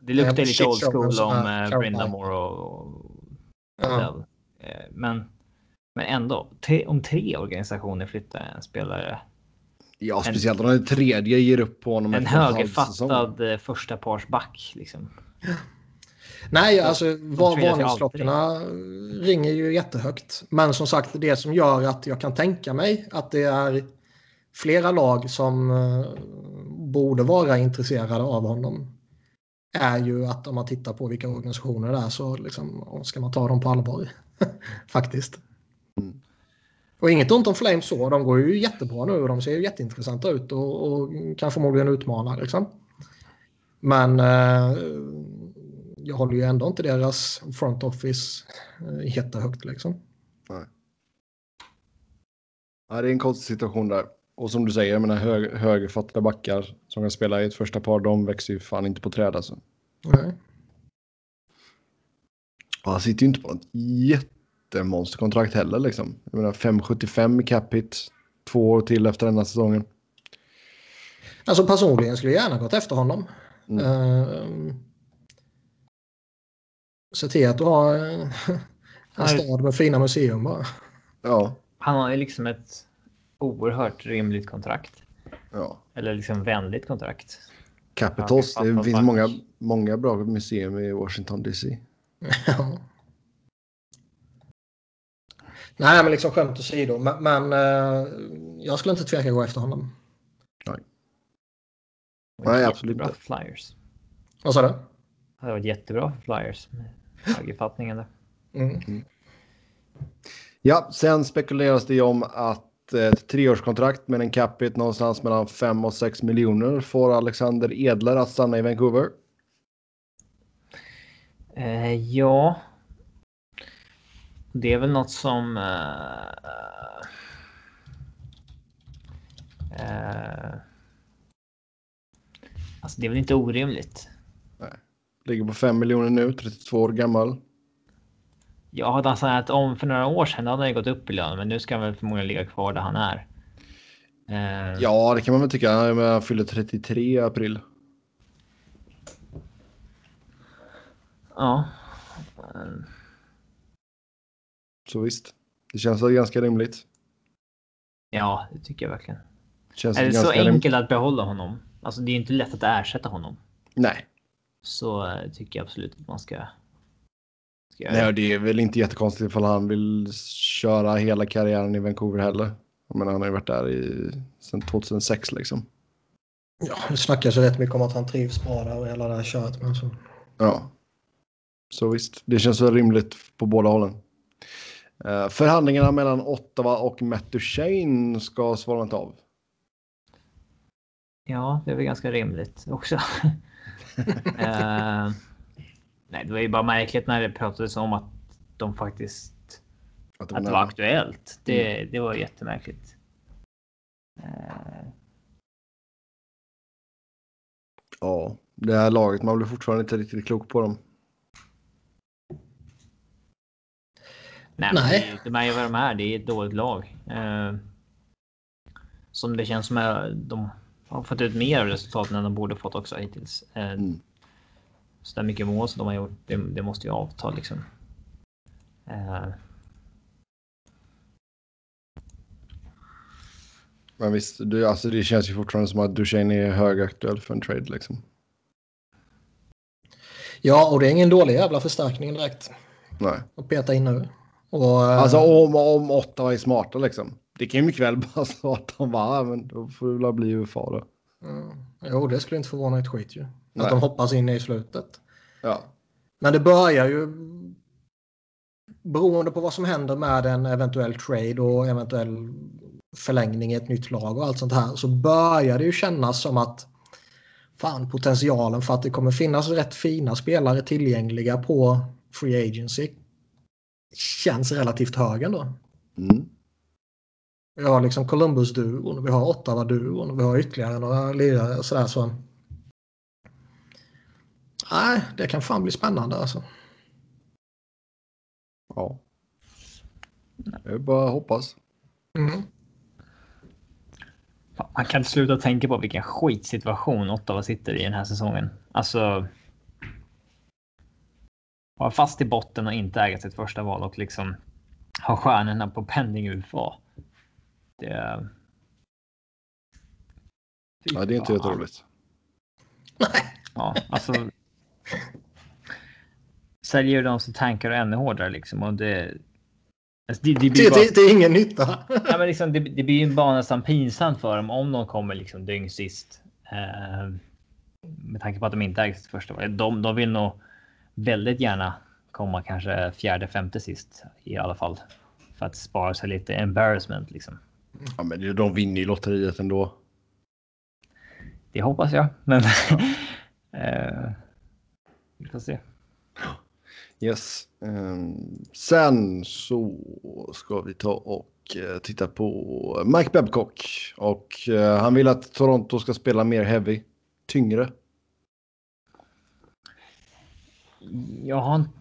Det luktar lite old school om är eh, Carolina. Brindamore och, och. Eh, Men, men ändå, tre, om tre organisationer flyttar en spelare. Ja, speciellt om den tredje ger upp på honom En högerfattad eh, första pars back liksom. Nej, alltså va- trillar till varningsklockorna ringer ju jättehögt. Men som sagt, det som gör att jag kan tänka mig att det är flera lag som eh, borde vara intresserade av honom är ju att om man tittar på vilka organisationer det är så liksom, ska man ta dem på allvar. Faktiskt. Mm. Och inget ont om Flames så, de går ju jättebra nu och de ser ju jätteintressanta ut och, och kan förmodligen utmana liksom. Men eh, jag håller ju ändå inte deras front office eh, jättehögt liksom. Ja, det är en konstig situation där. Och som du säger, jag menar, hög, högerfattade backar som kan spela i ett första par, de växer ju fan inte på träd alltså. Nej. Och han sitter ju inte på något jättemonsterkontrakt heller liksom. Jag menar 5,75 i cap hit, två år till efter denna säsongen. Alltså personligen skulle jag gärna gått efter honom. Mm. Uh, se till att du har eh, en stad med fina museum bara. Ja, Han har ju liksom ett oerhört rimligt kontrakt. ja. Eller liksom vänligt kontrakt. Capitals, det finns många, många bra museum i Washington DC. Ja. Nej, men liksom skämt åsido. Men, men eh, jag skulle inte tveka att gå efter honom. Nej, absolut Bra inte. för Flyers. Vad sa du? Det hade varit jättebra för Flyers. med Högerfattningen där. Mm. Ja, sen spekuleras det ju om att ett treårskontrakt med en cap hit någonstans mellan 5 och 6 miljoner får Alexander Edler att stanna i Vancouver. Eh, ja. Det är väl något som... Eh, eh, det är väl inte orimligt. Ligger på 5 miljoner nu, 32 år gammal. Jag hade sagt om för några år sedan hade han gått upp i lön, men nu ska han väl förmodligen ligga kvar där han är. Eh, Ja, det kan man väl tycka. Han han fyller 33 i april. ja. Så visst, det känns väl ganska rimligt. Ja, det tycker jag verkligen. Känns Är det så rim- enkelt att behålla honom? Alltså, det är inte lätt att ersätta honom. Nej. Så eh, tycker jag absolut att man ska. Ska göra Nej, det. är väl inte jättekonstigt ifall han vill köra hela karriären i Vancouver heller. Jag menar, han har ju varit där i, sedan 2006 liksom. Ja, det snackas ju rätt mycket om att han trivs bra där och hela det här köret. Men så. Ja. Så visst, det känns väl rimligt på båda hållen. Eh, förhandlingarna mellan Ottawa och Matt Duchene ska svalnat av. Ja, det är väl ganska rimligt också. Eh, nej, det var ju bara märkligt när det pratades om att de faktiskt Att att det var aktuellt. Det, det var jättemärkligt. Eh, Ja, det här laget, man blir fortfarande inte riktigt klok på dem. nej, Nej. Men de är ju vad de är. Det är ett dåligt lag. Eh, som det känns som att de har fått ut mer av resultaten än de borde fått också hittills. Eh, Mm. Så där mycket mål som de har gjort, det, det måste ju avta liksom. Eh, Men visst, det, alltså det känns ju fortfarande som att Duchene är högaktuell för en trade liksom. Ja, och det är ingen dålig jävla förstärkning direkt Nej. att peta in nu. Och, eh, Alltså om, om Ottawa är smarta liksom. Det kan ju mycket väl bara så att de var, men då får det väl bli UFA då. mm, jo, det skulle inte förvåna ett skit ju. Nej. Att de hoppas in i slutet. Ja. Men det börjar ju beroende på vad som händer med en eventuell trade och eventuell förlängning i ett nytt lag och allt sånt här så börjar det ju kännas som att fan potentialen för att det kommer finnas rätt fina spelare tillgängliga på Free Agency känns relativt hög ändå. Mm. Vi har liksom Columbus-duon, vi har Ottawa-duon och vi har ytterligare några lirare och sådär så. Nej, det kan fan bli spännande alltså. Ja. Det är bara att hoppas. Mm. Man kan inte sluta tänka på vilken skitsituation Ottawa sitter i den här säsongen. Alltså. Vara fast i botten och inte äga sitt första val och liksom ha stjärnorna på pending UFA. Det. Fy Ja, det är inte helt roligt. Ja, alltså. Säljer de så tankar ännu hårdare liksom och det. Alltså, det, det blir Det, bara... det, det är ingen nytta. Ja, men liksom, det, det blir ju bara nästan pinsamt för dem om de kommer liksom sist. Eh, med tanke på att de inte äger sitt första. De, de vill nog väldigt gärna komma kanske fjärde, femte sist i alla fall. För att spara sig lite embarrassment liksom. Ja, men det- de vinner ju lotteriet ändå. Det hoppas jag, men. eh, vi får se. Yes. Ehm, sen så ska vi ta och eh, titta på Mike Babcock. Och eh, han vill att Toronto ska spela mer heavy, tyngre. Jag har inte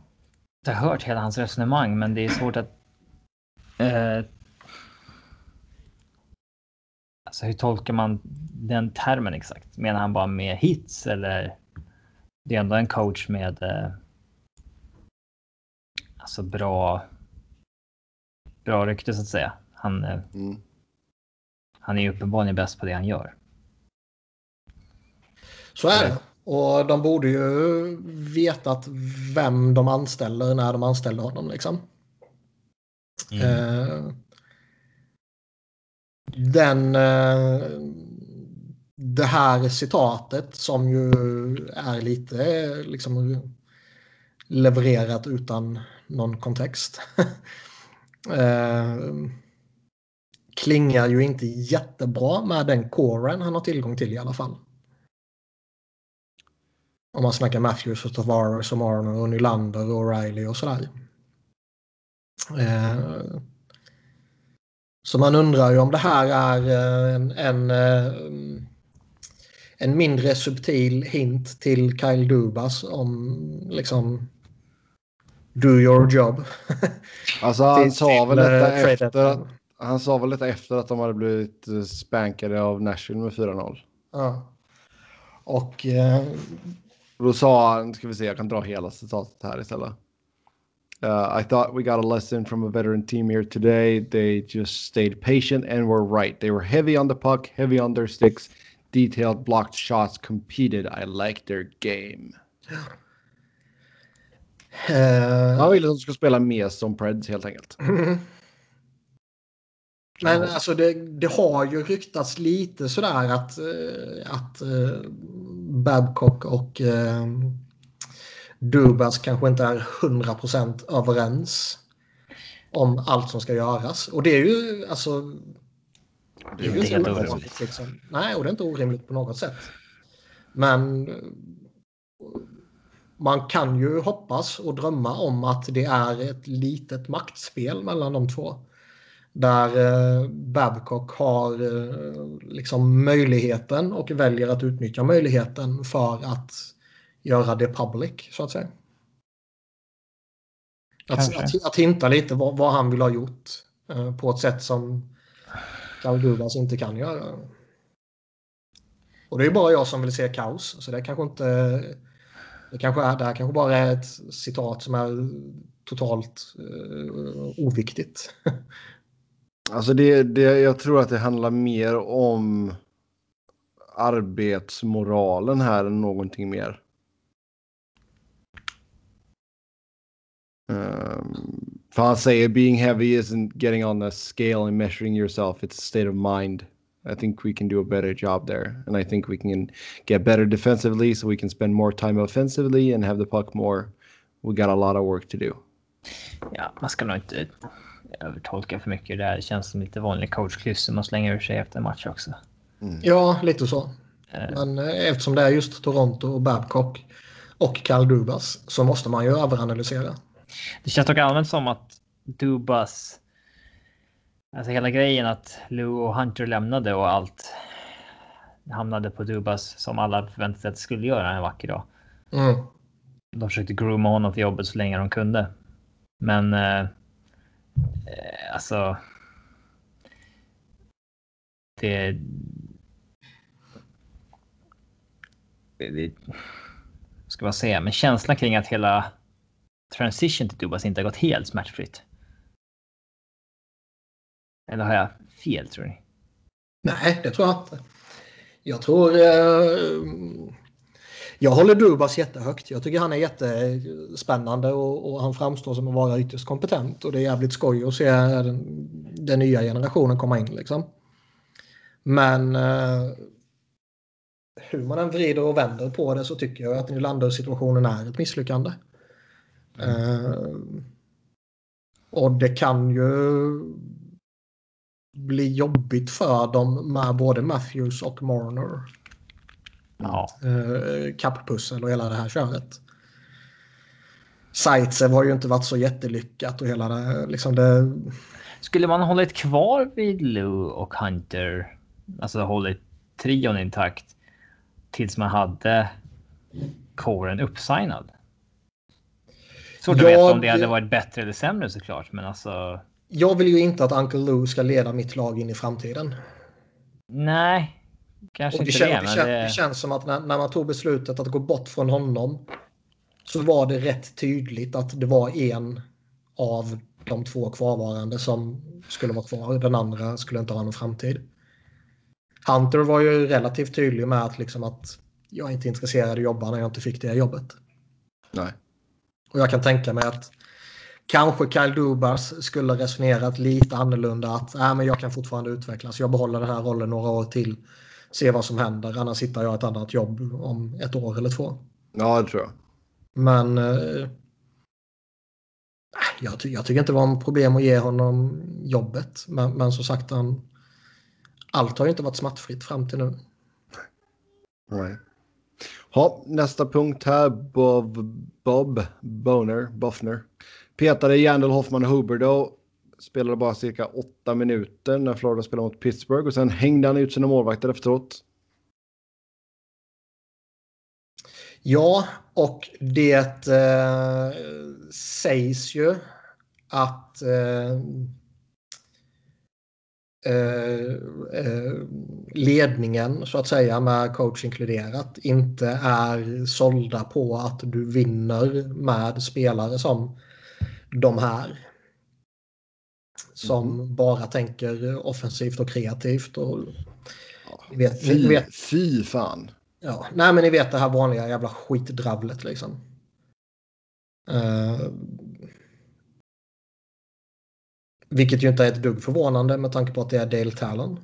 hört hela hans resonemang, men det är svårt att. Eh, alltså hur tolkar man den termen exakt? Menar han bara med hits eller? Det är ändå en coach med. Eh, alltså bra. Bra rykte så att säga. Han, eh, Mm. han är ju uppenbarligen bäst på det han gör. Så är det. Och de borde ju vetat vem de anställer när de anställde honom. Liksom. Eh, den, eh, det här citatet som ju är lite liksom levererat utan någon kontext. eh, klingar ju inte jättebra med den coren han har tillgång till i alla fall. Om man snackar Matthews och Tavares och Marner och Nylander och Riley och sådär. Eh, så man undrar ju om det här är eh, en, en, eh, en mindre subtil hint till Kyle Dubas om liksom do your job. Alltså han sa väl detta efter att, han sa väl detta efter att de hade blivit eh, spankade av Nashville med 4-0. Ja. Och eh, Då sa han, ska vi se, jag kan dra hela citatet här istället. Uh, I thought we got a lesson from a veteran team here today. They just stayed patient and were right. They were heavy on the puck, heavy on their sticks, detailed blocked shots, competed. I like their game. eh, Han ville att de skulle spela mer som Preds helt enkelt. Men alltså det, det har ju ryktats lite sådär att, eh, att eh, Babcock och eh, Dubas kanske inte är 100% överens om allt som ska göras. Och det är ju alltså... Det är ju inte helt orimligt. Liksom. Nej, och det är inte orimligt på något sätt. Men eh, man kan ju hoppas och drömma om att det är ett litet maktspel mellan de två. Där eh, Babcock har eh, liksom möjligheten och väljer att utnyttja möjligheten för att göra det public så att säga. Att, att, att hinta lite vad, vad han vill ha gjort eh, på ett sätt som Carl Dubas inte kan göra. Och det är bara jag som vill se kaos så det kanske inte det kanske är, det här kanske bara är ett citat som är totalt uh, oviktigt. Alltså det, det, jag tror att det handlar mer om arbetsmoralen här än någonting mer. Um, för han säger being heavy isn't getting on the scale and measuring yourself. It's a state of mind. I think we can do a better job there. And I think we can get better defensively so we can spend more time offensively and have the puck more. We got a lot of work to do. Ja, man ska nog inte övertolka för mycket. Det här känns som lite vanlig coachklyschor man slänger ur sig efter en match också. Ja, lite så. Eh, Men eh, eftersom det är just Toronto och Babcock och Dubas så måste man ju överanalysera. Det känns dock allmänt som att Dubas... Alltså hela grejen att Lou och Hunter lämnade och allt hamnade på Dubas som alla förväntade sig att det skulle göra en vacker dag. Mm. De försökte grooma honom till jobbet så länge de kunde. Men eh, eh, alltså. Det. det, det ska man säga, men känslan kring att hela transition till Dubas inte har gått helt smärtfritt. Eller har jag fel tror ni? Nej, det tror jag inte. Jag tror... Eh, jag håller Dubas jättehögt. Jag tycker han är jättespännande och, och han framstår som att vara ytterst kompetent. Och det är jävligt skoj att se den, den nya generationen komma in. Liksom. Men eh, hur man än vrider och vänder på det så tycker jag att Nylander-situationen är ett misslyckande. Eh, och det kan ju bli jobbigt för dem med både Matthews och Marner. Ja, Eh, kapppussel och hela det här köret. Zaitsev har ju inte varit så jättelyckat och hela det, liksom det... Skulle man hållit kvar vid Lou och Hunter, alltså hållit trion intakt tills man hade kåren uppsignad? Svårt att Ja, veta om det hade varit bättre eller sämre såklart, men alltså. Jag vill ju inte att Uncle Lou ska leda mitt lag in i framtiden. Nej, kanske inte kän, det, men det... det känns som att när, när man tog beslutet att gå bort från honom så var det rätt tydligt att det var en av de två kvarvarande som skulle vara kvar. Den andra skulle inte ha någon framtid. Hunter var ju relativt tydlig med att, liksom att jag är inte intresserad av att jobba när jag inte fick det jobbet. Nej. Och jag kan tänka mig att kanske Kyle Dubas skulle resonerat lite annorlunda. Att äh, men jag kan fortfarande utvecklas. Jag behåller den här rollen några år till. Se vad som händer. Annars hittar jag ett annat jobb om ett år eller två. Ja, det tror jag. Men eh, jag, ty jag tycker inte det var en problem att ge honom jobbet. Men, men som sagt, han, allt har ju inte varit smärtfritt fram till nu. Nej. Ha, nästa punkt här. Bob, Bob Boner, Boffner. Petade Jandel Hoffman och Huberdo. Spelade bara cirka åtta minuter när Florida spelade mot Pittsburgh och sen hängde han ut sina målvakter efteråt. Ja, och det eh, sägs ju att eh, ledningen så att säga med coach inkluderat inte är sålda på att du vinner med spelare som de här. Som mm. bara tänker offensivt och kreativt. Och, ja, vet, fy, vet, fy fan. Ja, nej men ni vet det här vanliga jävla skitdravlet liksom. Uh, vilket ju inte är ett dugg förvånande med tanke på att det är Dale Talon.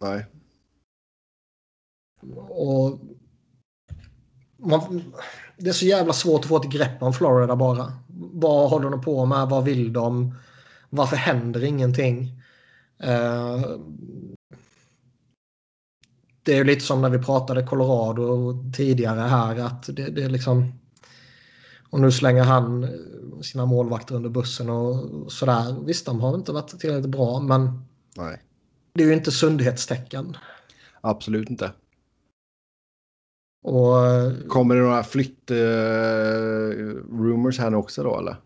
Nej. Och man, det är så jävla svårt att få ett grepp om Florida bara. Vad håller de på med? Vad vill de? Varför händer ingenting? Uh, det är lite som när vi pratade Colorado tidigare här att det, det är liksom och nu slänger han sina målvakter under bussen och sådär. Visst, de har inte varit tillräckligt bra, men Nej. det är ju inte sundhetstecken. Absolut inte. Och, Kommer det några flytt-rumors uh, här nu också då, eller?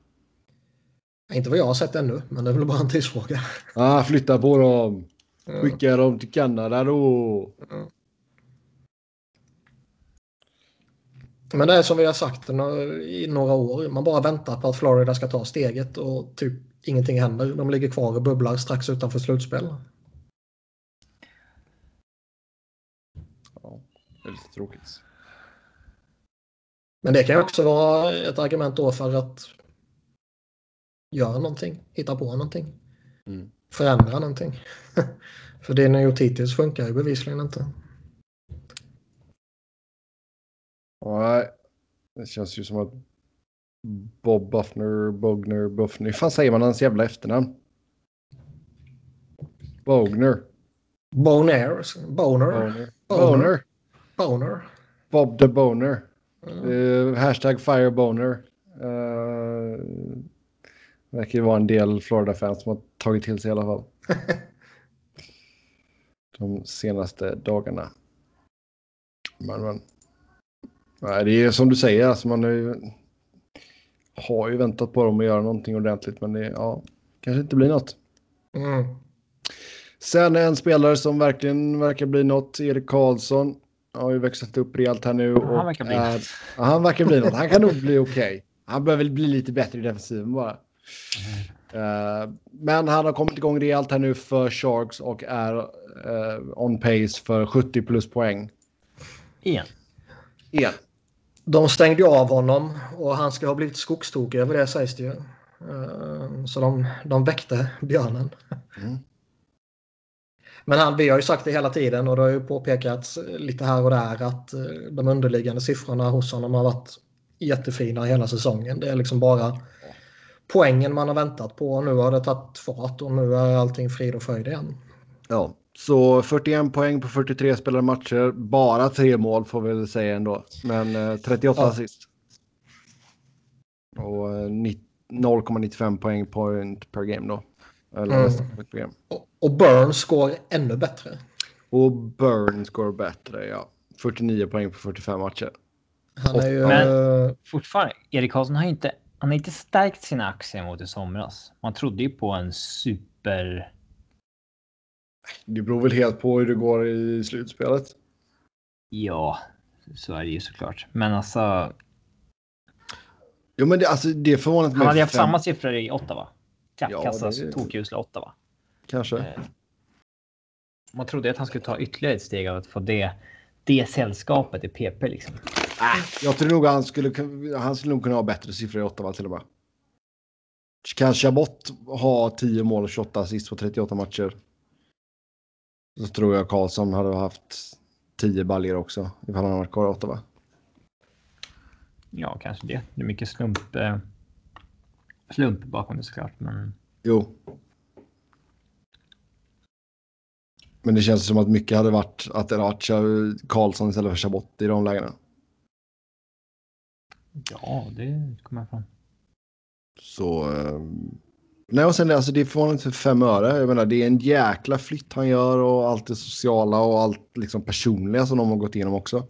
Inte vad jag har sett ännu, men det är väl bara en tidsfråga. Ah, flytta på dem. Skicka ja. dem till Kanada då. Ja. Men det är som vi har sagt i några år. Man bara väntar på att Florida ska ta steget och typ ingenting händer. De ligger kvar och bubblar strax utanför slutspel. Ja, väldigt tråkigt. Men det kan ju också vara ett argument då för att göra någonting, hitta på någonting. Mm. Förändra någonting. för det ni gjort hittills funkar ju bevisligen inte. Nej, det känns ju som att Bob Buffner, Bogner, Buffner. Hur fan säger man hans jävla efternamn? Bogner. Boner. Boner. Boner. Boner. Boner. Bob the Boner. Mm. Uh, hashtag Fireboner. Uh, verkar ju vara en del Florida-fans som har tagit till sig i alla fall. De senaste dagarna. Men, men. Nej, det är som du säger, alltså man ju, har ju väntat på dem att göra någonting ordentligt, men det ja, kanske inte blir något. Mm. Sen en spelare som verkligen verkar bli något, Erik Karlsson, har ju växlat upp rejält här nu. Och han verkar bli är, ja, han verkar bli något. Han kan nog bli okej. Okay. Han behöver bli lite bättre i defensiven bara. Mm. Uh, men han har kommit igång rejält här nu för Sharks och är uh, on pace för 70 plus poäng. Igen. Igen. De stängde av honom och han ska ha blivit skogstokig över det sägs det ju. Eh, så de, de väckte björnen. Mm. Men han, vi har ju sagt det hela tiden och det har ju påpekats lite här och där att eh, de underliggande siffrorna hos honom har varit jättefina hela säsongen. Det är liksom bara poängen man har väntat på och nu har det tagit fart och nu är allting frid och fröjd igen. Ja, så 41 poäng på 43 spelade matcher. Bara tre mål får vi väl säga ändå. Men eh, 38 ja. assist. Och eh, 0,95 poäng point per game då. Eller mm. game. Och, och Burns går ännu bättre. Och Burns går bättre, ja. 49 poäng på 45 matcher. Han är ju... Men fortfarande, Erik Karlsson har inte, han har inte stärkt sina aktier mot i somras. Man trodde ju på en super det beror väl helt på hur det går i slutspelet. Ja, så är det ju såklart. Men alltså. Jo, men det, alltså, det är förvånande. Han hade haft fem... samma siffror i Ottawa. Kappkassas ja, det... tokusla Ottawa. Kanske. Eh, man trodde att han skulle ta ytterligare ett steg av att få det, det sällskapet i PP liksom. Äh, jag tror nog han skulle, han skulle nog kunna ha bättre siffror i Ottawa till och med. Kan Chabot ha 10 mål och 28 assist på 38 matcher? Så tror jag Karlsson hade haft tio baljor också ifall han varit kvar i Ottawa. Ja, kanske det. Det är mycket slump, eh, slump bakom det såklart. Men... Jo. Men det känns som att mycket hade varit att det varit Karlsson istället för Chabot i de lägena. Ja, det kommer jag fram. Så um, Nej, och sen alltså, det är förvånande för fem öre. Jag menar, det är en jäkla flytt han gör och allt det sociala och allt liksom personliga som de har gått igenom också.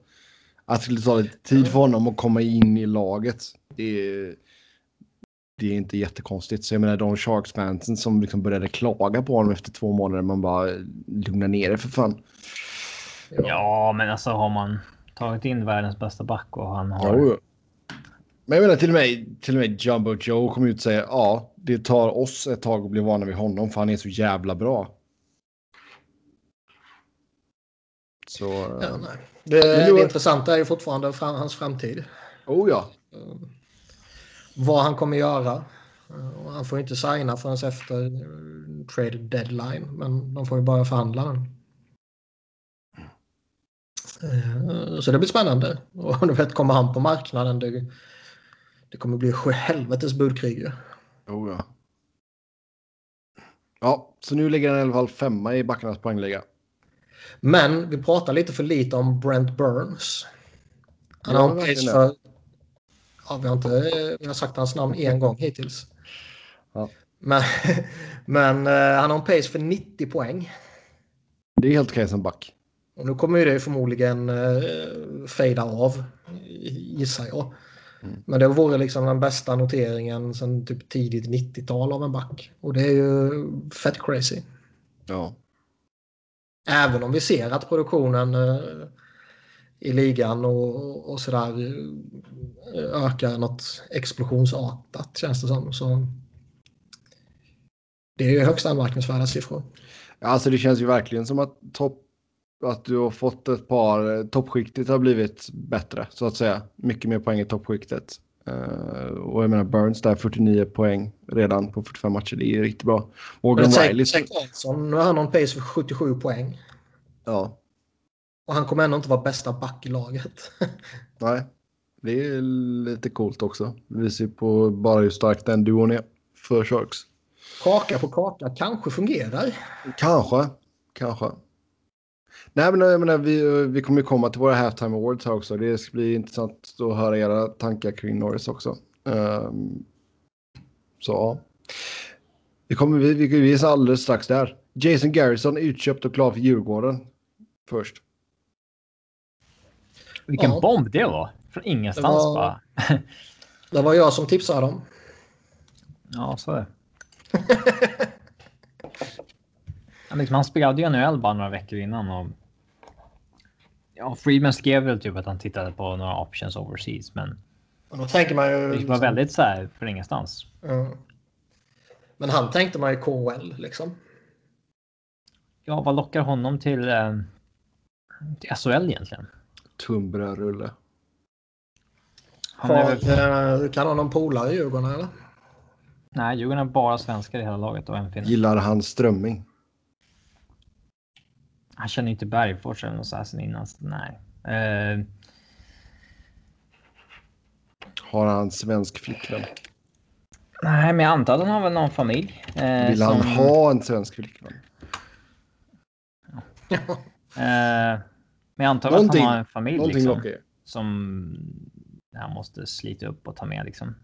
Att det skulle ta lite tid för honom att komma in i laget. Det är, det är inte jättekonstigt. Så jag menar de Sharks-fansen som liksom började klaga på honom efter två månader. Man bara lugna ner det för fan. Ja, men alltså har man tagit in världens bästa back och han har... Jo. Men jag menar till och med, till och med Jumbo Joe kom ut och säger ja, det tar oss ett tag att bli vana vid honom för han är så jävla bra. Så... Ja, nej. Det, du- det intressanta är ju fortfarande fram, hans framtid. Oh ja. Vad han kommer göra. Eh, Han får inte signa förrän efter eh, trade deadline. Men de får ju bara förhandla den. Eh, Så det blir spännande. Och du vet, kommer han på marknaden det, det kommer bli helvetes budkrig ju. Oh ja. Ja, så nu ligger han i alla fall femma i backarnas poängliga. Men vi pratar lite för lite om Brent Burns. Han har en det. för... Ja, vi har inte vi har sagt hans namn en gång hittills. Ja. Men, men eh, han har en pace för 90 poäng. Det är helt okej som back. Och nu kommer ju det förmodligen uh, fejda av, gissar jag. Mm. Men det vore liksom den bästa noteringen sedan typ tidigt 90-tal av en back. Och det är ju fett crazy. Ja. Även om vi ser att produktionen eh, i ligan och, och sådär eh, ökar något explosionsartat känns det som. Så det är ju högst anmärkningsvärda siffror. Ja, Alltså det känns ju verkligen som att topp att du har fått ett par, toppskiktet har blivit bättre så att säga. Mycket mer poäng i toppskiktet. Eh, och jag menar Burns där 49 poäng redan på 45 matcher, det är riktigt bra. Morgan Riley. Zach Carlson, nu har han en pace för 77 poäng. Ja, Och han kommer ändå inte vara bästa back i laget. nej. Det är lite coolt också. Det visar ju på bara hur stark den duon är för Sharks. kaka på kaka kanske fungerar. Kanske, kanske. Nej, men jag menar, vi, vi kommer ju komma till våra halftime awards här också. Det ska bli intressant att höra era tankar kring Norris också. Ehm, så ja. Vi, kommer, vi, vi, vi är alldeles strax där. Jason Garrison är utköpt och klar för Djurgården. Först. Vilken Ja. bomb det var! Från ingenstans Det var- bara. Det var jag som tipsade dem. Ja, så är det. Liksom, han spelade ju NHL bara några veckor innan och. Ja, Friedman skrev väl typ att han tittade på några options overseas, men Och då tänker man ju... det var väldigt så här från ingenstans. Ja. Men han tänkte man ju KHL liksom. Ja, vad lockar honom till, eh, till SHL egentligen? Tunnbrödsrulle. Han är Har, väl, eh, kan ha någon polare i Djurgården eller? nej, Djurgården har bara svenskar i hela laget och en finne. Gillar han strömming? Han känner inte Bergfors eller något sen innan. Så nej. Eh, Har han svensk flickvän? nej, men jag antar att han har väl någon familj. Eh, Vill han som- ha en svensk flickvän? Eh, men jag antar att Någonting- han har en familj liksom, som han måste slita upp och ta med liksom.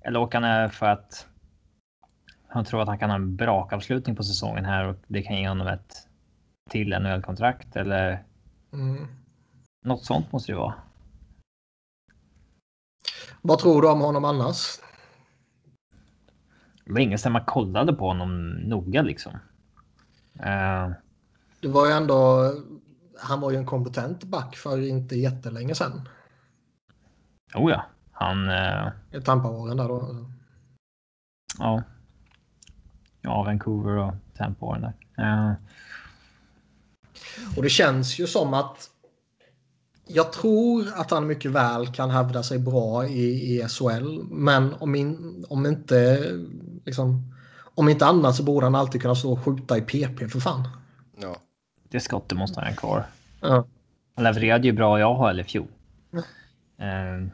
Eller åker han för att han tror att han kan ha en brakavslutning på säsongen här och det kan ge honom ett till NHL-kontrakt eller Mm. något sånt måste det vara. Vad tror du om honom annars? Det var ingen som man kollade på honom noga liksom. Eh, Det var ju ändå... Han var ju en kompetent back för inte jättelänge sedan. oh ja, han... Eh, I Tampa-åren där då. ja. Ja, Vancouver och Tampa åren där. Eh, Och det känns ju som att jag tror att han mycket väl kan hävda sig bra i, i SHL. Men om, in, om inte liksom, om inte annat så borde han alltid kunna stå och skjuta i PP för fan. Ja. det skottet måste han ha kvar. Ja. Han levererade ju bra i AHL i fjol. Mm. Eh,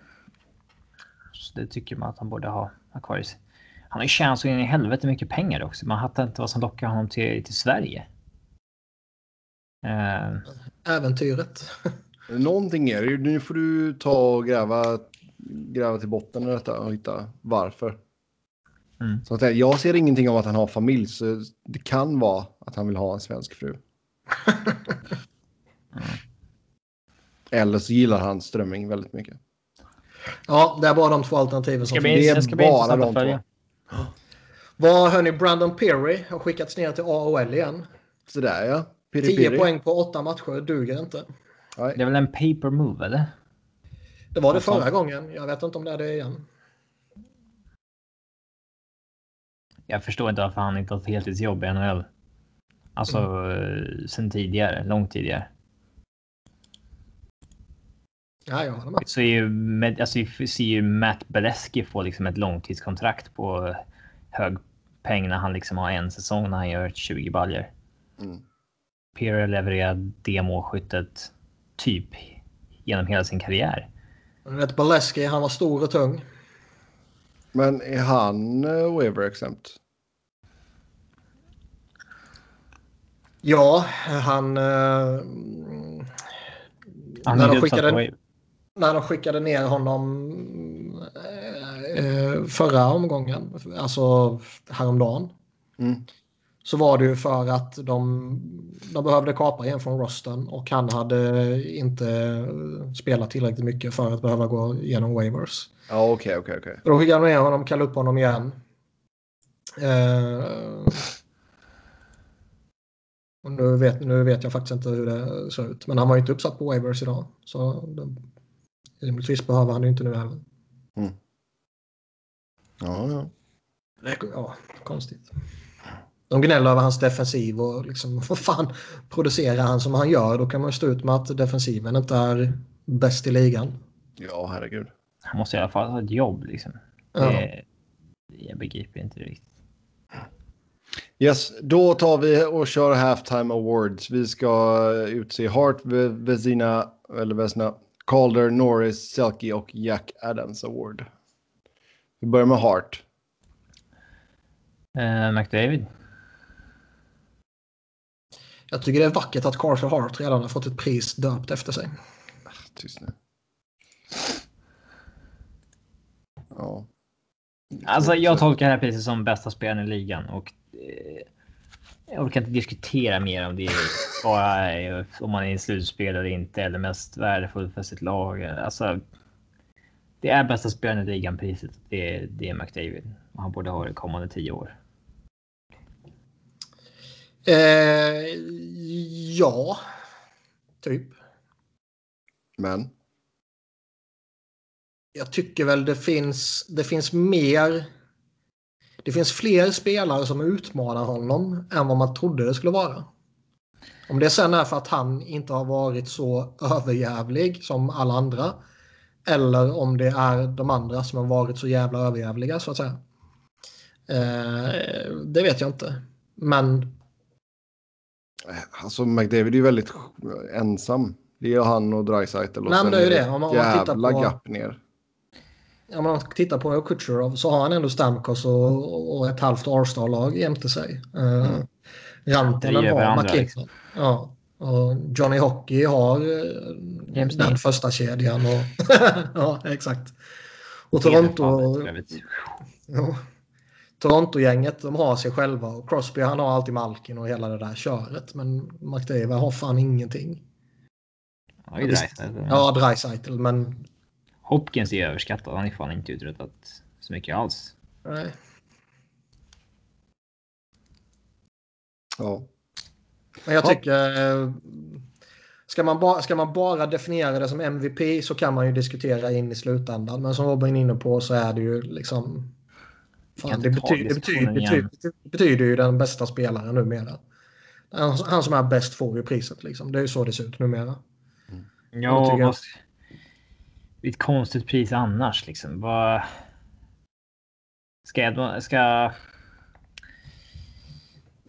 så det tycker man att han borde ha, ha kvar i sig. Han har ju tjänat så in i helvete mycket pengar också. Man fattar inte vad som lockar honom till, till Sverige. Eh, Äventyret. Någonting är det ju. Nu får du ta och gräva, gräva till botten i detta och hitta varför. Mm. Så att jag- jag ser ingenting om att han har familj, så det kan vara att han vill ha en svensk fru. Eller så gillar han Strömming väldigt mycket. Ja, det är bara de två alternativen Det som ska finns. bli, det är ska bli bara intressant de att följa. Vad hörni, Brandon Perry har skickats ner till AHL igen. Sådär ja. Piri 10 piri. poäng på 8 matcher duger inte. Nej. Det är väl en paper move eller? Det var det fan? förra gången. Jag vet inte om det är det igen. Jag förstår inte varför han inte har ett heltidsjobb i NHL. Alltså mm. sen tidigare, långt tidigare. Ja, jag håller med. Så är ju, med, alltså, ser ju Matt Beleski få liksom ett långtidskontrakt på hög peng när han liksom har en säsong när han gör 20 baljer. Mm. Pierre levererar det målskyttet typ genom hela sin karriär. Vet, Boleski, han var stor och tung. Men är han uh, waiver exempt? Ja, han... eh, Han när, är de skickade, när de skickade ner honom eh, förra omgången, alltså häromdagen, Mm. Så var det ju för att de, de behövde kapa en från rosten och han hade inte spelat tillräckligt mycket för att behöva gå igenom waivers. Ja, okej, okej, okej. Då skickade de ner honom, kallade upp honom igen. Eh, och nu, vet, nu vet jag faktiskt inte hur det ser ut. Men han var ju inte uppsatt på waivers idag. Så det, rimligtvis behöver han det inte nu heller. Ja, ja. Det- Ja, konstigt. De gnäller över hans defensiv och liksom, vad fan producerar han som han gör? Då kan man ju stå ut med att defensiven inte är bäst i ligan. Ja, herregud. Han måste i alla fall ha ett jobb liksom. Ja. Det, jag begriper inte riktigt. Yes, då tar vi och kör halftime awards. Vi ska utse Hart, Ve- Vezina, eller Vesna, Calder, Norris, Selke och Jack Adams Award. Vi börjar med Hart. Uh, McDavid. Jag tycker det är vackert att Carter Hart redan har fått ett pris döpt efter sig. Tyst nu. Ja. Alltså jag tolkar det här priset som bästa spelaren i ligan och eh, jag orkar inte diskutera mer om det är bara eh, om man är i slutspel eller inte eller mest värdefull för sitt lag. Alltså. Det är bästa spelaren i ligan priset. Det är, det är McDavid och han borde ha det kommande tio år. Eh, ja, typ. Men. Jag tycker väl det finns, det finns mer. Det finns fler spelare som utmanar honom än vad man trodde det skulle vara. Om det sen är för att han inte har varit så överjävlig som alla andra. Eller om det är de andra som har varit så jävla överjävliga så att säga. Eh, det vet jag inte. Men Alltså McDavid är ju väldigt ensam. Det är han och Dreisaitl och Nej, men det är ju det. Om man- om man tittar på- gap ner. Om man tittar på Kutjerov så har han ändå Stamkos och, och ett halvt All-star-lag jämte sig. Uh, Mm. Rantanen har McKinnon. liksom. Ja, och Johnny Hockey har uh, James den första kedjan. Och ja, exakt. Och Toronto... Ja. Toronto-gänget de har sig själva och Crosby han har alltid Malkin och hela det där köret. Men McDavid har fan ingenting. Ja, är Dreisaitl. Ja, Dreisaitl men... Hopkins är överskattad. Han är fan inte uträttat så mycket alls. Nej. Ja. Men jag Ja. tycker... eh, Ska man, bara, ska man bara definiera det som MVP så kan man ju diskutera in i slutändan. Men som Robin är inne på så är det ju liksom... Fan, det, betyder, det, betyder, betyder, det betyder ju den bästa spelaren numera. Han, han som är bäst får ju priset liksom. Det är ju så det ser ut numera. Jag Ja, vad... Det är ett konstigt pris annars liksom. Vad... Ska jag... Ska...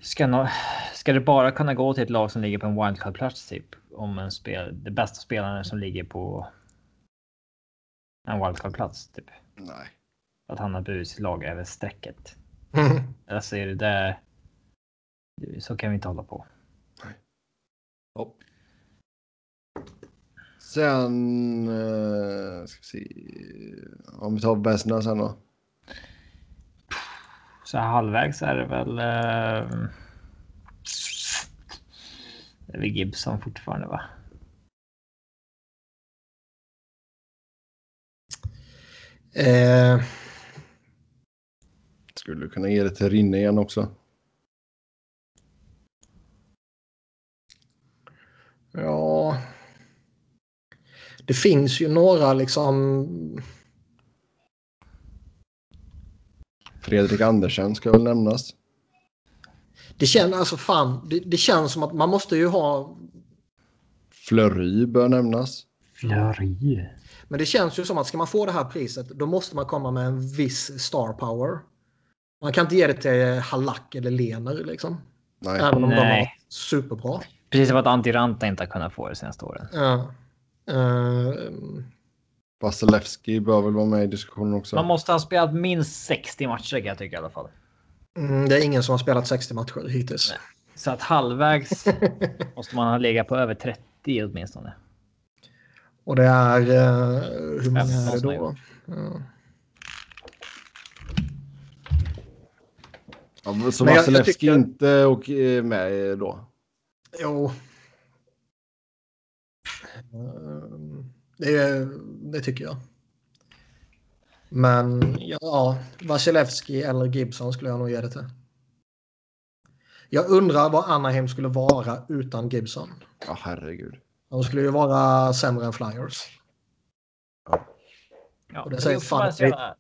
Ska, nå... ska det bara kunna gå till ett lag som ligger på en wildcard-plats typ? Om en spel... Det bästa spelaren som ligger på en wildcard-plats typ. Nej att han har burit sitt lag över strecket. Alltså, Jag ser det där. Så kan vi inte hålla på. Ja. Sen. Eh, ska se. Om vi tar bästa sen då. Så här halvvägs är det väl. Eh, det är väl Gibson fortfarande va? Eh. Skulle kunna ge det till Rinne igen också. ja. Det finns ju några liksom. Fredrik Andersen ska väl nämnas. Det känns alltså fan. Det, det känns som att man måste ju ha. Flöry bör nämnas. Flöri. Men det känns ju som att ska man få det här priset då måste man komma med en viss star power. Man kan inte ge det till Halak eller Lener liksom. Nej. Även om de Nej. var superbra. Precis som att Antiranta inte har kunnat få det senaste åren. Ja. Eh, Vasilevski bör väl vara med i diskussionen också. Man måste ha spelat minst 60 matcher kan jag tycka i alla fall. mm, det är ingen som har spelat 60 matcher hittills. Nej. Så att halvvägs måste man ha legat på över 30 åtminstone. Och det är... eh, hur många är det då? Ja. Ja, så Vasilevski tycker- inte och eh, med då. Jo. Det, det tycker jag. Men ja, Vasilevski eller Gibson skulle jag nog ge det till. Jag undrar vad Anaheim skulle vara utan Gibson. Ja, herregud. De skulle ju vara sämre än Flyers. Ja, Och det det, säger fan- jävla,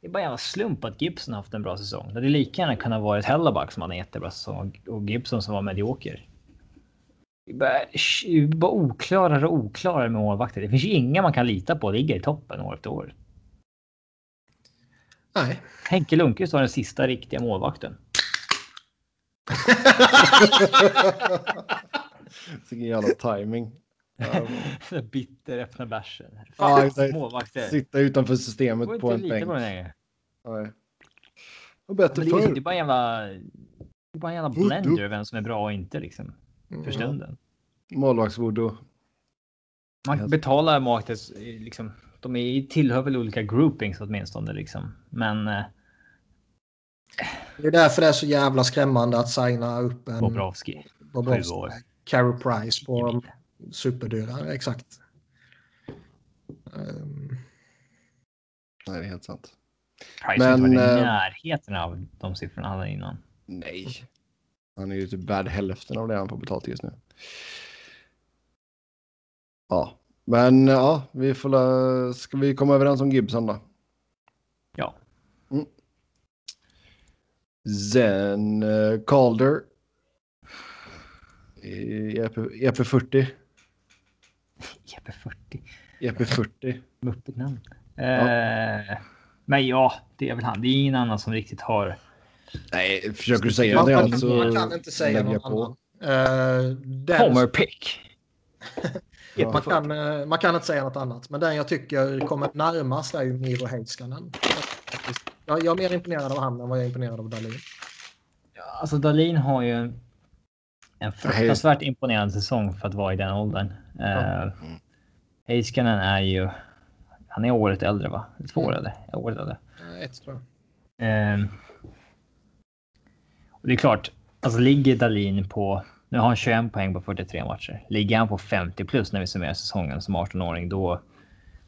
det är bara en jävla slump att Gibson har haft en bra säsong. Det hade lika gärna kunnat vara ett Helleback som hade en jättebra säsong och Gibson som var medioker. Det är bara, det är bara oklarare och oklarare med målvakter. Det finns ju inga man kan lita på ligger i toppen år efter år. Nej. Henke Lundqvist var den sista riktiga målvakten. Vilken jävla timing. Ja, Bitter öppna bärsen. Ja, exakt. Sitta utanför systemet på inte en bänk. Nej. Och bättre Men det, är, det är bara en jävla... Det är bara en jävla blender vem som är bra och inte liksom. För Mm. stunden. Målvaktsvoodoo. Man betalar målvakter liksom. De är, tillhör väl olika groupings åtminstone liksom. Men eh, Det är därför det är så jävla skrämmande att signa upp en Bobrovski. Bobrovski. Carey Price på superdyra. Exakt. Um, Nej, det är helt sant. Price har inte Men, varit i eh, närheten av de siffrorna han hade innan. Nej. Han är ju typ värd hälften av det han får betalt just nu. Ja, men ja, vi får. Ska vi komma överens om Gibson då? Ja. Sen uh, Calder. EP, EP40. EP40. EP40. Muppigt namn. Eh, men ja, det är väl han. Det är ingen annan som riktigt har. Nej, försöker du säga man, det man, så man kan inte säga någon annan. Uh, den, Homer Pick. Ja. man, kan, eh, man kan inte säga något annat. Men den jag tycker kommer närmast är ju Miro Heiskanen. Jag, jag är mer imponerad av han än vad jag är imponerad av Dahlin. Alltså Dahlin har ju en, en fruktansvärt imponerande säsong för att vara i den åldern. Eh, Heiskanen är ju. Han är året äldre va? Två år äldre? Året äldre. Ett tror jag. Eh, och det är klart, alltså ligger Dalin på, nu har han 21 poäng på 43 matcher. Ligger han på 50 plus när vi summerar säsongen som 18-åring, då,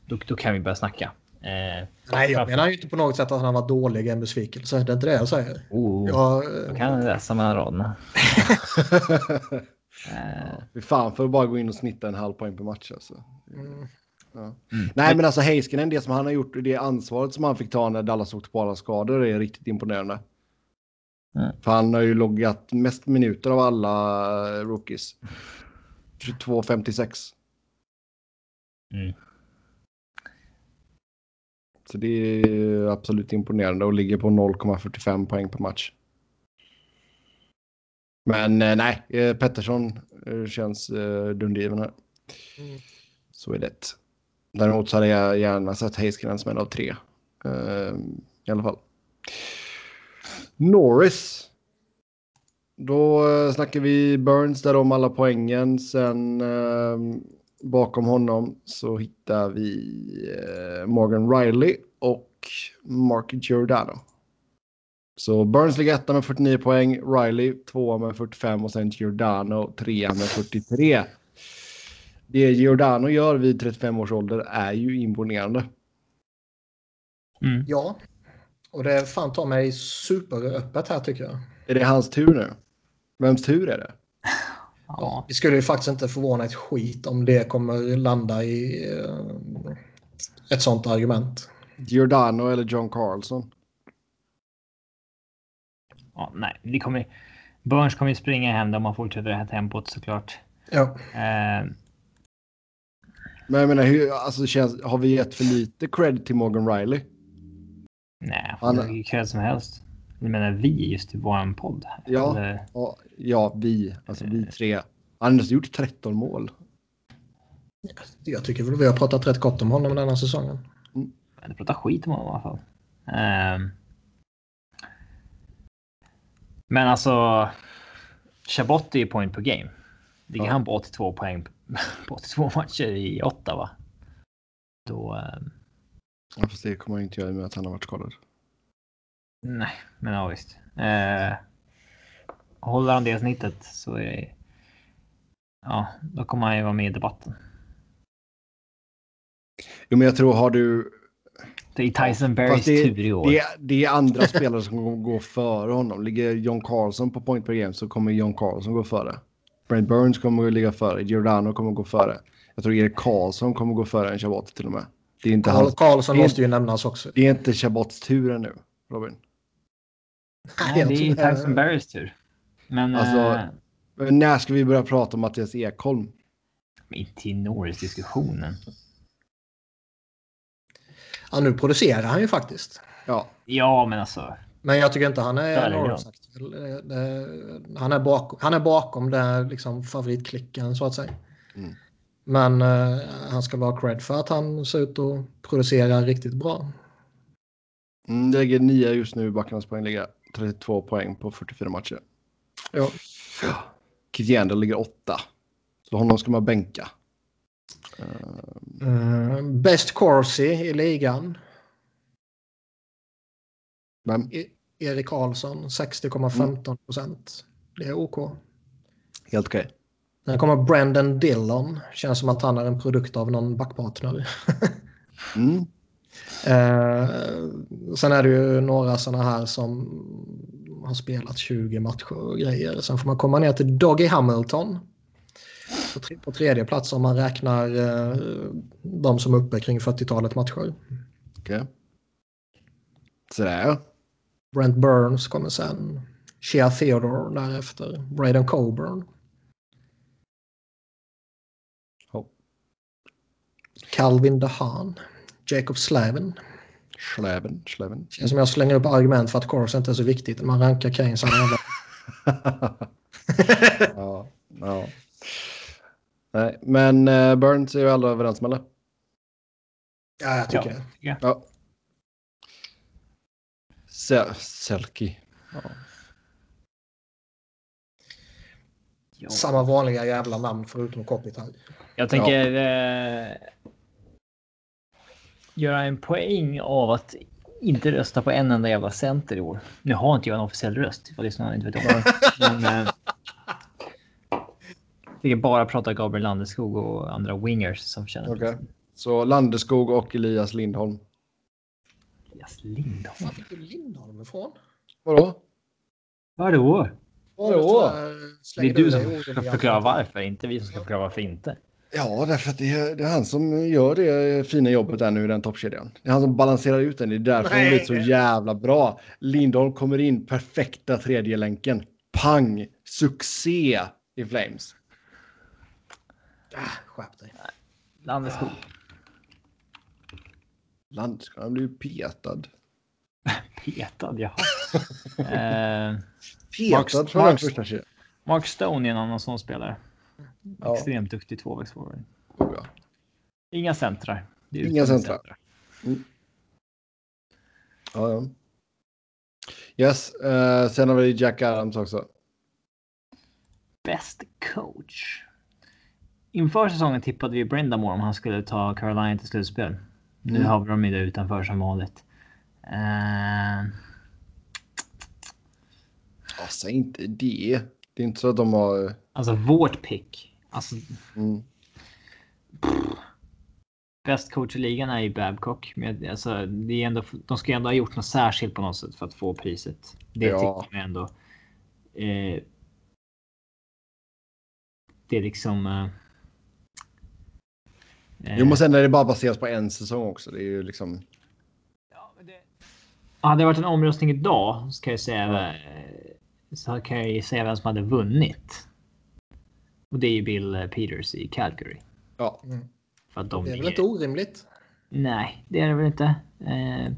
då, då kan vi börja snacka. Eh, Nej, jag menar ju inte på något sätt att han har varit dålig en besvikelse. Det är inte det jag säger. oh, Jag, jag kan läsa mellan raderna. Eh, Fy fan för att bara gå in och snitta en halv poäng per match alltså. mm, Ja. Nej men alltså Heiskanen, det som han har gjort, det ansvaret som han fick ta när Dallas åkte på alla skador är riktigt imponerande. Mm. För han har ju loggat mest minuter av alla eh, rookies. 22-56. mm. Så det är absolut imponerande och ligger på 0,45 poäng per match. Men eh, nej, eh, Pettersson eh, känns dundergiven här. Mm. Så är det. Däremot så hade jag gärna sett Heiskanen som en av tre. I alla fall. Norris. Då snackar vi Burns där om alla poängen. Sen bakom honom så hittar vi eh, Morgan Riley och Mark Giordano. Så Burns ligger etta med 49 poäng, Riley tvåa med 45 och sen Giordano trea med 43. Det Giordano gör vid 35 års ålder är ju imponerande. Mm. Ja. Och det är fan ta mig superöppet här tycker jag. Är det hans tur nu? Vems tur är det? Ja. Det skulle ju faktiskt inte förvåna ett skit om det kommer landa i eh, ett sånt argument. Giordano eller John Carlson? ja, nej, det kommer. Burns kommer ju springa hem om man fortsätter det här tempot såklart. Ja. Eh, Men jag menar, hur, alltså, känns, har vi gett för lite cred till Morgan Riley? nej, Han- han... hur kul som helst. Jag menar vi just i våran podd. Ja. Eller, Ja, ja vi. Alltså vi tre. Han har gjort 13 mål. Jag tycker väl vi har pratat rätt gott om honom den här säsongen. eller prata skit om honom i alla fall. Eh, men alltså. Chabot är ju point per game. Ligger Ja. han på 82 poäng på 82 matcher i 8 va? Då. Eh, Ja, fast det kommer han inte göra med att han har varit skadad. Nej, men ja visst. Eh, håller han det snittet så är det... Ja, då kommer han ju vara med i debatten. Jo, men jag tror har du... Det är Tyson Berrys tur i år. Det är, det är andra spelare som kommer gå före honom. Ligger John Carlson på point per game så kommer John Carlson gå före. Brent Burns kommer att ligga före. Giordano kommer att gå före. Jag tror Erik Karlsson kommer att gå före en Chabot till och med. Det är inte, Karl hans, Karlsson det är- måste ju nämnas också. det är inte Chabots tur ännu, Robin. Nej, det är Tyson Berrys tur. Men Alltså- eh, när ska vi börja prata om Mattias Ekholm? inte i Norris-diskussionen. Ja, nu producerar han ju faktiskt. Ja, Ja, men alltså. Men jag tycker inte han är Där. Norris-aktuell. Det- det- Han är bakom, han är bakom den liksom favoritklicken så att säga. Mm. Men eh, han ska vara cred för att han ser ut att producera riktigt bra. mm, det ligger nia just nu i backarnas poängliga. 32 poäng på 44 matcher. Ja. Kit Yandel ligger åtta. Så honom ska man bänka. Eh, Uh, best Corsi i ligan. Men E- Erik Karlsson 60,15 procent. Det är OK. helt okej. Sen kommer Brandon Dillon. Känns som att han är en produkt av någon backpartner. Mm. Eh, sen är det ju några sådana här som har spelat 20 matcher och grejer. Sen får man komma ner till Doggy Hamilton. På, tre, på tredje plats om man räknar eh, de som är uppe kring 40-talet matcher. Okej. Sådär. Brent Burns kommer sen. Shea Theodore därefter. Braden Coburn. Calvin DeHaan. Jacob Slavin. Schleven, Schleven. Känns som jag slänger upp argument för att Corus inte är så viktigt. Man rankar Kane som jävla... ja, ja. Nej, men uh, Burns är ju alla överens med eller? Ja, jag tycker Ja. det. Ja. Se- Selki. Ja. Ja. Samma vanliga jävla namn förutom Kopitar. Jag tänker eh, göra en poäng av att inte rösta på en enda jävla center i år. Nu har inte jag en officiell röst ifall lyssnarna inte vet om det. Men, eh, jag tänker bara prata Gabriel Landeskog och andra wingers som känner Okej. Så Landeskog och Elias Lindholm. Elias Lindholm. Var fick du Lindholm ifrån? Vadå? Vadå? Vadå? Det är du som ska förklara varför, inte vi som ska förklara varför inte. Ja, därför att det är, det är han som gör det fina jobbet där nu i den toppkedjan. Det är han som balanserar ut den. Det är därför Nej. hon blir så jävla bra. Lindholm kommer in, perfekta tredje länken. Pang! Succé i Flames. Ah, skärp dig. Landeskog. Landskog, han blir ju petad. Petad, jaha. eh, Petad Mark- från den Mark- första kedjan. Mark Stone är en annan sån spelare. Ja. Extremt duktig tvåvägsforward. Oh, ja. Inga centrar. Inga utan centrar. Ja, ja. Yes, eh, sen har vi Jack Adams också. Best coach. Inför säsongen tippade vi Brendamore om han skulle ta Carolina till slutspel. Nu Mm. har vi dem ju utanför som vanligt. Ja, säg inte det. Det är inte så att de har... alltså vårt pick. Alltså Mm. bäst coach i ligan är ju Babcock. Men alltså, det är ändå, de ska ju ändå ha gjort något särskilt på något sätt för att få priset. Det Ja. tycker jag ändå. Eh, det är liksom... Eh, Jo, men sen är det bara baserat på en säsong också. Det är ju liksom... Ja, men det... Hade det varit en omröstning idag så kan jag säga, eh, så kan jag säga vem som hade vunnit. Och det är ju Bill eh, Peters i Calgary. Ja. Mm. För att de Det är väl är- inte orimligt? Nej, det är det väl inte. Eh...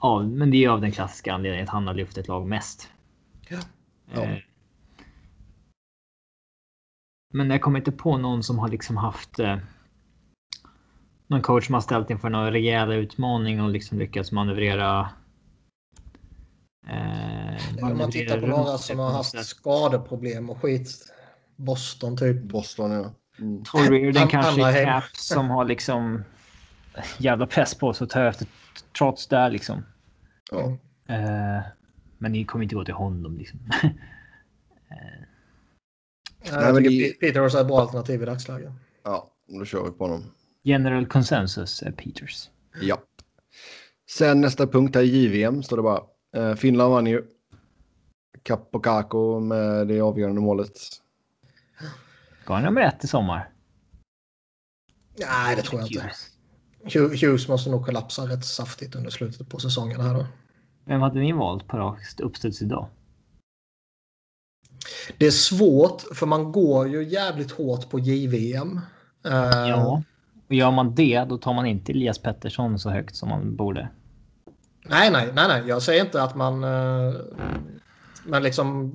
Ja, men det är ju av den klassiska anledningen att han har lyft ett lag mest. Ja. Ja. Eh... Men jag kommer inte på någon som har liksom haft eh... någon coach som har ställt inför någon rejäl utmaning och liksom lyckats manövrera. Eh, Om man tittar på några som har haft skadeproblem och skit. Boston typ. Boston, ja. Mm. Troy Reardon An- kanske är cap som har liksom jävla press på sig att ta efter trots det liksom. Ja. Eh, men det kommer inte gå till honom liksom. Jag men tycker det- Pe- Peters är ett bra alternativ i dagsläget. ja, då kör vi på honom. General consensus är Peters. Ja. Sen nästa punkt är JVM, står det bara. Finland vann ju. Kapokako med det avgörande målet. Ska han nummer ett i sommar? Nej, det tror jag inte. Hugh- Hughes måste nog kollapsa rätt saftigt under slutet på säsongen här då. Vem hade ni valt på rakt uppstuds idag? Det är svårt för man går ju jävligt hårt på JVM. Eh, Ja. Och gör man det, då tar man inte Elias Pettersson så högt som man borde. Nej, nej, nej, nej. Jag säger inte att man... men liksom...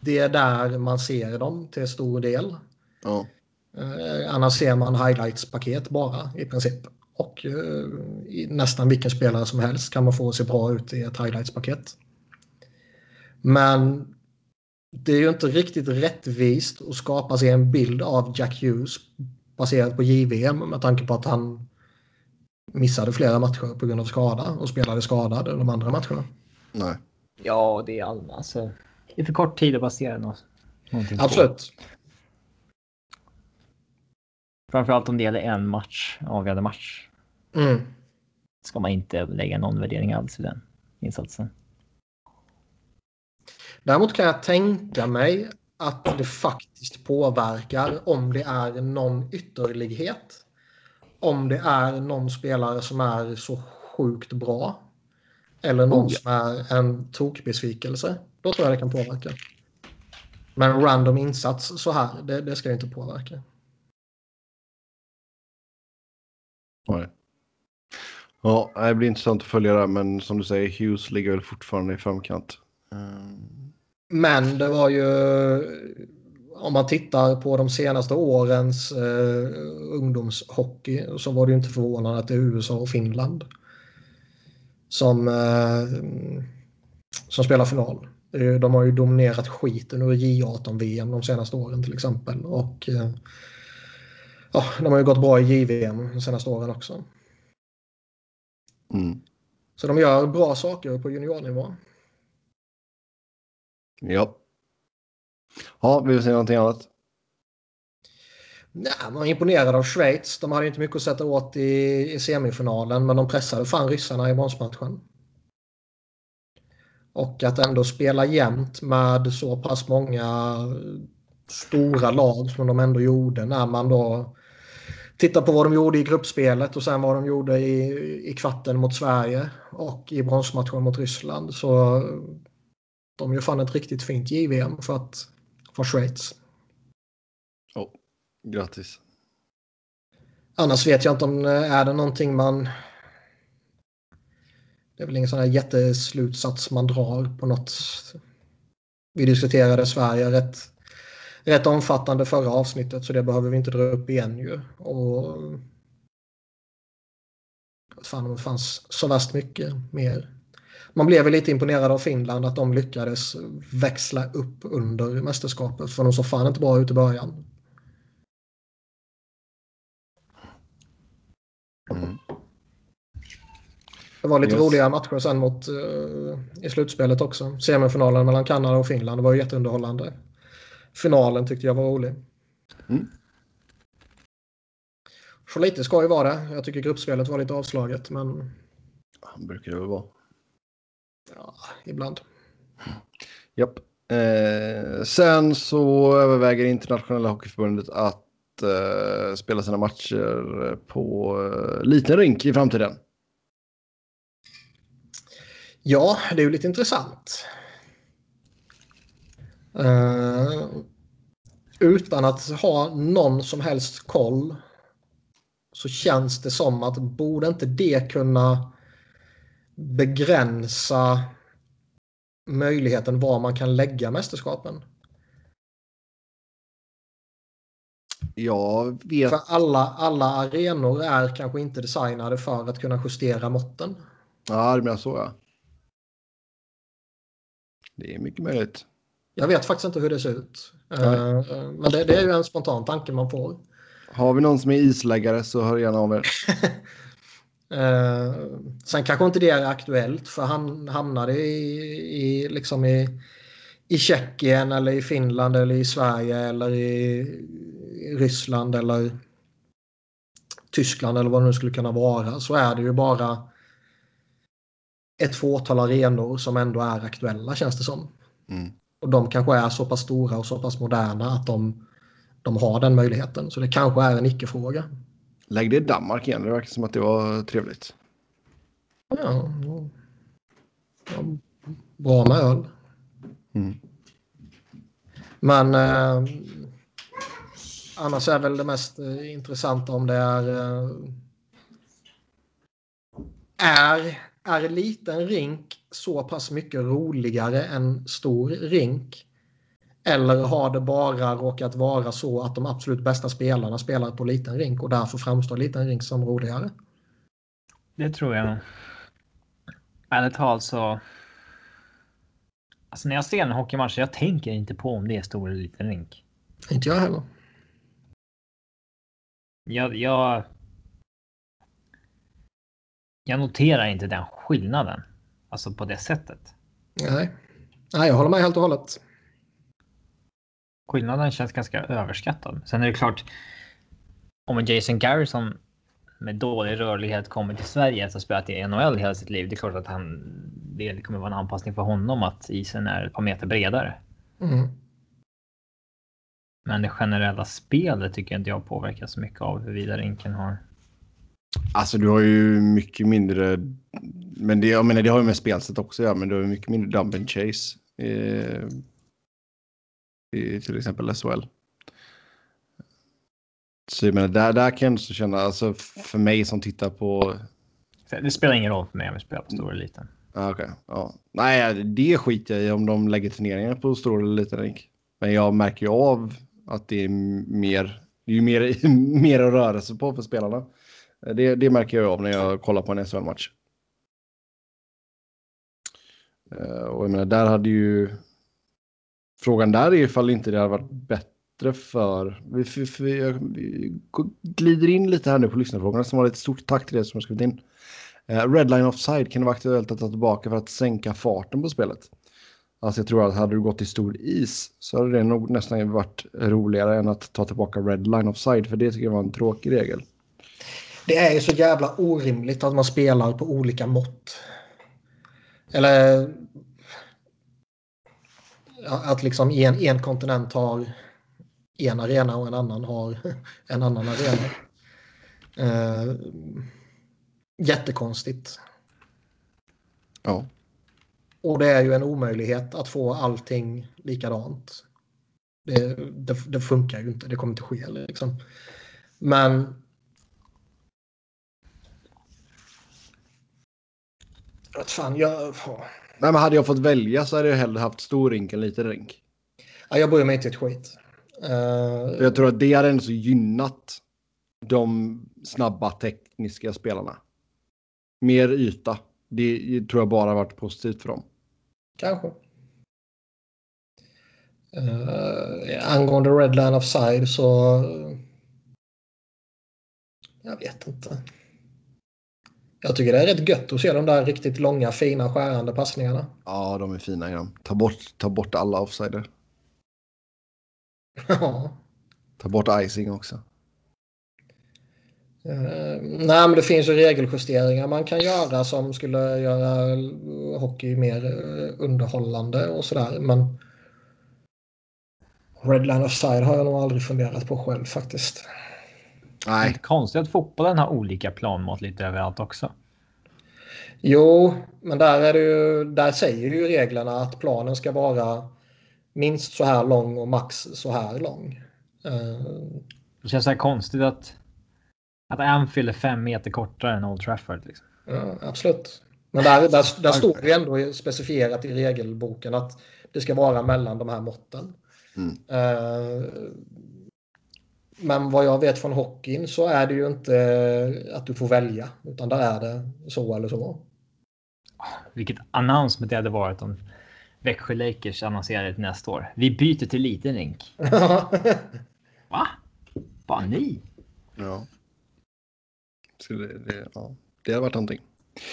Det är där man ser dem till stor del. Ja. Eh, annars ser man highlights-paket bara i princip. Och eh, nästan vilken spelare som helst kan man få se bra ut i ett highlights-paket. Men det är ju inte riktigt rättvist att skapa sig en bild av Jack Hughes baserat på JVM med tanke på att han missade flera matcher på grund av skada och spelade skadad de andra matcherna. Nej. Ja, det är all, alltså, Det är för kort tid att basera något, någonting på. Absolut. Framförallt om det gäller en match, avgörande match. Mm. Ska man inte lägga någon värdering alls i den insatsen. Däremot kan jag tänka mig att det faktiskt påverkar om det är någon ytterlighet. Om det är någon spelare som är så sjukt bra. Eller någon Oh, ja. som är en tokbesvikelse. Då tror jag det kan påverka. Men random insats så här, det, det ska ju inte påverka. Nej. Ja, det blir intressant att följa det, men som du säger, Hughes ligger väl fortfarande i framkant. Mm. Men det var ju, om man tittar på de senaste årens eh, ungdomshockey så var det ju inte förvånande att det är USA och Finland som, eh, som spelar final. De har ju dominerat skiten ur J18-VM de senaste åren till exempel. Och eh, ja, de har ju gått bra i JVM de senaste åren också. Mm. Så de gör bra saker på juniornivå. Ja. Ja, vill du säga någonting annat? Nej, man var imponerad av Schweiz. De hade inte mycket att sätta åt i, i semifinalen, men de pressade fan ryssarna i bronsmatchen. Och att ändå spela jämnt med så pass många stora lag som de ändå gjorde när man då tittar på vad de gjorde i gruppspelet och sen vad de gjorde i, i kvarten mot Sverige och i bronsmatchen mot Ryssland. Så de gör fan ett riktigt fint JVM för att för Schweiz. Grattis. Annars vet jag inte om eh, är det någonting man... Det är väl ingen sån här jätteslutsats man drar på något. Vi diskuterade Sverige rätt, rätt omfattande förra avsnittet så det behöver vi inte dra upp igen ju. Och... Fan om det fanns så värst mycket mer. Man blev väl lite imponerad av Finland att de lyckades växla upp under mästerskapet för de såg fan inte bra ut i början. Det var lite Yes. roliga matcher sen mot, eh, i slutspelet också. Semifinalen mellan Kanada och Finland. Det var ju jätteunderhållande. Finalen tyckte jag var rolig. Så lite ska ju vara det. Jag tycker gruppspelet var lite avslaget, men Han brukar det väl vara. ja, ibland. Japp. Eh, sen så överväger internationella hockeyförbundet att eh, spela sina matcher på eh, liten rink i framtiden. Ja, det är ju lite intressant. Eh, utan att ha någon som helst koll så känns det som att borde inte det kunna begränsa möjligheten var man kan lägga mästerskapen? Jag vet. För alla, alla arenor är kanske inte designade för att kunna justera måtten. Ja, det menar så ja. Det är mycket möjligt. Jag vet faktiskt inte hur det ser ut. Eh, Men det, det är ju en spontan tanke man får. Har vi någon som är isläggare så hör gärna av er. Eh, sen kanske inte det är aktuellt för han hamnade i, i, liksom i, i Tjeckien eller i Finland eller i Sverige eller i, i Ryssland eller Tyskland eller vad det nu skulle kunna vara så är det ju bara ett fåtal arenor som ändå är aktuella känns det som. Mm. Och de kanske är så pass stora och så pass moderna att de, de har den möjligheten. Så det kanske är en icke-fråga. Lägg det i Danmark igen. Det verkar som att det var trevligt. Ja, ja, bra med öl. Mm. Men eh, annars är väl det mest eh, intressanta om det är eh, är, är liten rink så pass mycket roligare än stor rink? Eller har det bara råkat vara så att de absolut bästa spelarna spelar på liten rink och därför framstår liten rink som roligare? Det tror jag. Ärligt talat så. Alltså när jag ser en hockeymatch, jag tänker inte på om det är stor eller liten rink. Inte jag heller. Jag, jag. Jag noterar inte den skillnaden. Alltså på det sättet. Nej. Nej, jag håller med helt och hållet. Skillnaden känns ganska överskattad. Sen är det klart. Om en Jason Garrison med dålig rörlighet kommer till Sverige efter att ha spelat i NHL hela sitt liv. Det är klart att han, det kommer vara en anpassning för honom att isen är ett par meter bredare. Mm. Men det generella spelet tycker jag inte jag påverkas så mycket av huruvida rinken har. Alltså du har ju mycket mindre. Men det, jag menar, det har ju med spelsätt också ja, men du har ju mycket mindre dump and chase. Eh, I till exempel SHL. Så jag menar, där, där kan jag också känna, alltså för mig som tittar på Det spelar ingen roll för mig om vi spelar på stor eller liten. Ah, Okej, ja. Nej, det skiter jag i om de lägger turneringar på stor eller liten rink. Men jag märker ju av att det är mer, det är ju mer, mer att röra sig på för spelarna. Det, det märker jag av när jag kollar på en SHL-match. Eh, och jag menar, där hade ju... Frågan där är ifall inte det hade varit bättre för... Vi, för vi, jag- vi glider in lite här nu på lyssnarfrågorna som var ett stort tack till er som har skrivit in. Eh, redline offside kan det vara aktuellt att ta tillbaka för att sänka farten på spelet. Alltså jag tror att hade du gått i stor is så hade det nog nästan varit roligare än att ta tillbaka redline offside för det tycker jag var en tråkig regel. Det är ju så jävla orimligt att man spelar på olika mått. Eller att liksom en, en kontinent har en arena och en annan har en annan arena. Eh, jättekonstigt. Ja. Och det är ju en omöjlighet att få allting likadant. Det, det, det funkar ju inte, det kommer inte ske liksom. Men Att fan, jag, Nej, men hade jag fått välja så hade jag hellre haft stor rink än liten rink. ja, jag bryr mig inte ett skit. Eh, För Jag tror att det hade ändå så gynnat de snabba tekniska spelarna. Mer yta. Det tror jag bara varit positivt för dem. Kanske. Uh, angående Red Line Offside så... Jag vet inte. Jag tycker det är rätt gött att se de där riktigt långa, fina, skärande passningarna. Ja, de är fina. Ja. Ta, bort, ta bort alla offsider. Ja. Ta bort icing också. Uh, nej, men det finns ju regeljusteringar man kan göra som skulle göra hockey mer uh, underhållande och sådär. Men Red Line of Side har jag nog aldrig funderat på själv faktiskt. Nej. Det är konstigt att fotbollen har olika planmått lite överallt också. Jo, men där, är det ju, där säger ju reglerna att planen ska vara minst så här lång och max så här lång. Uh, det känns så här konstigt att, att Anfield är fem meter kortare än Old Trafford. Liksom. Ja, absolut. Men där, där, där står det ändå specifierat i regelboken att det ska vara mellan de här måtten. Mm. Men vad jag vet från hockeyn så är det ju inte att du får välja. Utan där är det så eller så. Vilket announcement det hade varit om Växjö Lakers annonserade till nästa år. Vi byter till liten rink. Va? Bara ni? Ja. Så det, det, ja. det hade varit någonting.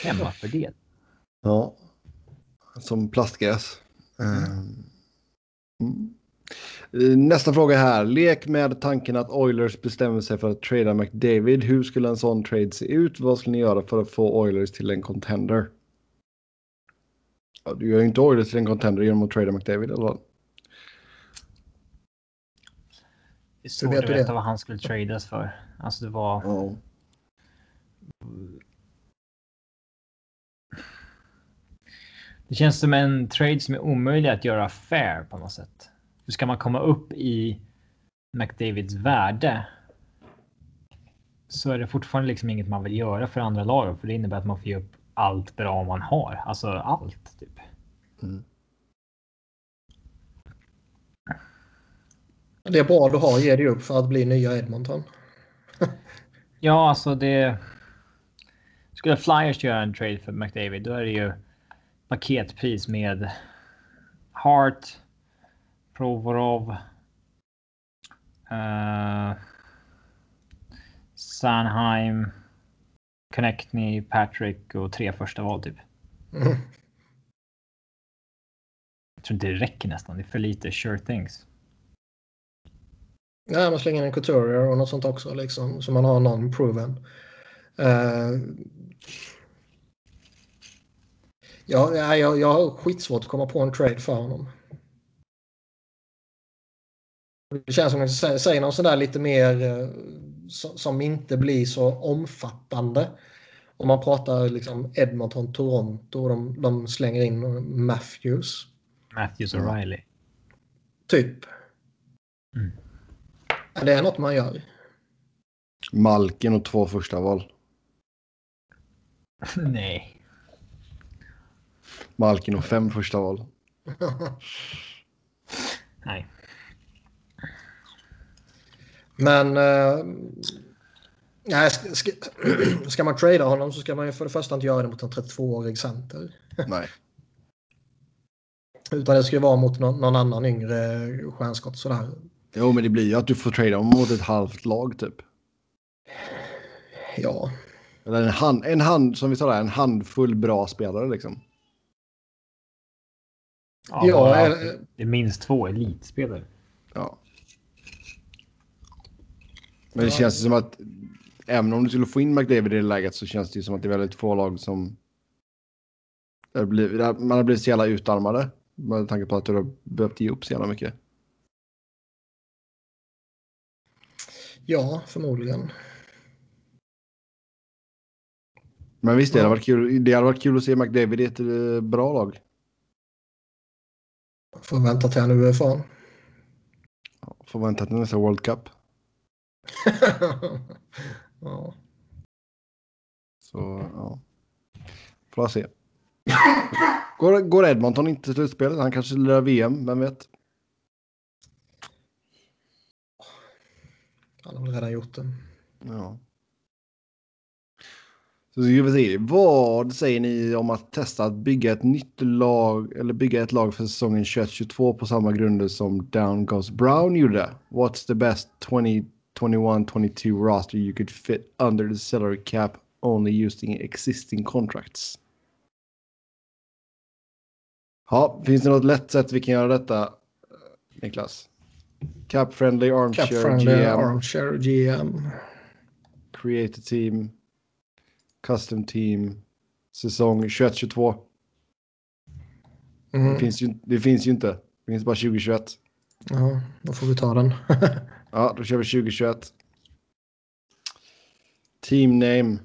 Hemmafördel. Ja. Som plastgräs. Mm. Mm. Nästa fråga här. Lek med tanken att Oilers bestämmer sig för att trada McDavid. Hur skulle en sån trade se ut? Vad skulle ni göra för att få Oilers till en contender? Ja, du gör ju inte Oilers till en contender genom att trada McDavid eller vad? Det är svårt att veta vad han skulle tradas för. Alltså det var... Ja. Det känns som en trade som är omöjlig att göra fair på något sätt. Hur ska man komma upp i McDavids värde? Så är det fortfarande liksom inget man vill göra för andra lag. För det innebär att man får ge upp allt bra man har. Alltså allt typ. Mm. Det är bra du har ge dig upp för att bli nya Edmonton. ja, alltså det. Skulle Flyers göra en trade för McDavid, då är det ju paketpris med Hart, Provorov, uh, Sanheim, Connectney, Patrick och tre första val typ. Mm. Jag tror inte det räcker nästan. Det är för lite sure things. Nej, man slänger in en couturier och något sånt också liksom. Så man har någon proven. Uh, ja, jag, jag har skitsvårt att komma på en trade för honom. Det känns som att jag säger någon sån där lite mer uh, som inte blir så omfattande. Om man pratar liksom Edmonton, Toronto och de, de slänger in Matthews. Matthews och Riley. Typ. Mm. Det är något man gör. Malkin och två första val. Nej. Malkin och fem första val. Nej. Men nej, ska, ska, man trada honom så ska man ju för det första inte göra det mot en 32-årig center. Nej. Utan det ska ju vara mot någon, någon annan yngre stjärnskott sådär. Jo, men det blir ju att du får trada mot ett halvt lag typ. Ja. Eller en hand, en hand som vi sa där, en handfull bra spelare liksom. Ja, ja det är minst två elitspelare. Ja. Men det ja. känns som att även om du skulle få in McDavid i det läget så känns det ju som att det är väldigt få lag som man har blivit så jävla utarmade. Med tanke på att du har behövt ge upp så jävla mycket. Ja, förmodligen. Men visst, det hade varit kul, det hade varit kul att se McDavid i ett eh, bra lag. Får vänta till han är UFA. får vänta till nästa World Cup. Ja. Så, ja. Får se. Går, går Edmonton inte till slutspelet? Han kanske lirar VM, vem vet? Han har väl redan gjort det. Ja. Så ska vi se. Vad säger ni om att testa att bygga ett nytt lag eller bygga ett lag för säsongen 2022 på samma grunder som Down Goes Brown gjorde? What's the best 2021-22 roster you could fit under the salary cap only using existing contracts? Ja, finns det något lätt sätt vi kan göra detta, Niklas? Cap-friendly armchair Cap -friendly GM. armchair GM. create a team, custom team, säsong 21-22. Mm. Det, finns ju, det finns ju inte. Det finns bara 2021. Ja, då får vi ta den. Ja, då kör vi 2021. Team name.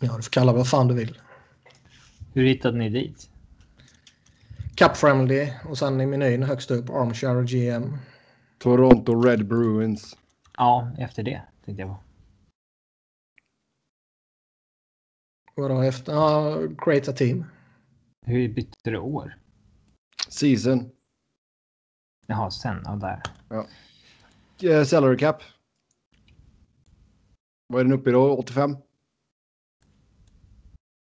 ja, du får kalla vad fan du vill. Hur hittade ni dit? Cup Friendly och sen i menyn högst upp Armchair GM. Toronto Red Bruins. Ja, efter det tänkte jag på. Vadå efter? Ja, Create a Team. Hur bytte du år? Season. Jaha, sen. Ja, där. Eh, salary cap. Vad är den uppe i då? 85?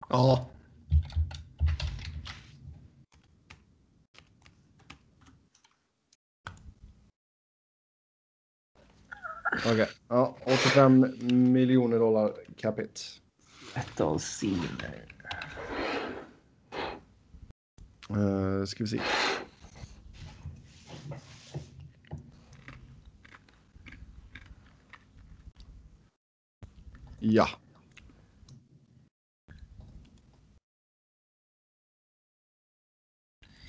Ja, Okej. Ja, 85 miljoner dollar capita. Metal Sealer. Uh, ska vi se. Ja.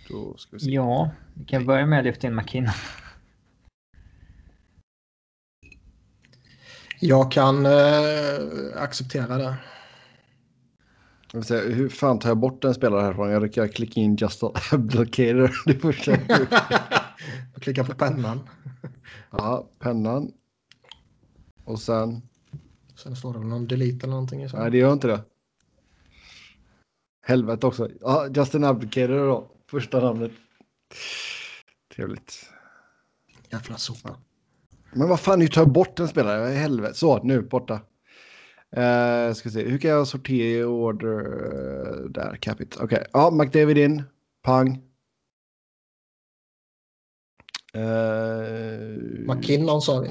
Då ska vi se. Ja, vi kan börja med att lyfta in McKinnon. jag kan eh, acceptera det. Jag säga, hur fan tar jag bort en spelare härifrån? Jag råkar klicka in Just. Det första jag klickar på pennan. Ja, pennan. Och sen... Sen står det väl någon delete eller någonting. Nej, det gör inte det. Helvete också. Ja, Justin Abdicator då. Första namnet. Trevligt. Jävla sopa. Men vad fan, nu tar jag bort en spelare. Helvete. Så, nu, borta. Uh, ska se, hur kan jag sortera i order? eh, där, capit. Okej, ja, McDavid in. Pang. Uh, McKinnon sa vi.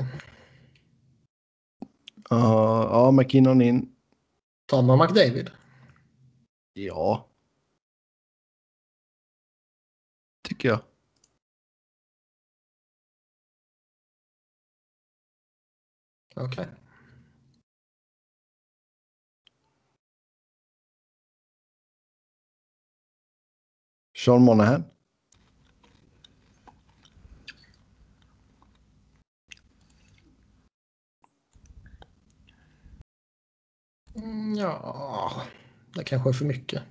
ja, ja, McKinnon in. Tar man McDavid? Ja. Tycker jag. Okej. Sean Monahan. Mm, ja, det kanske är för mycket.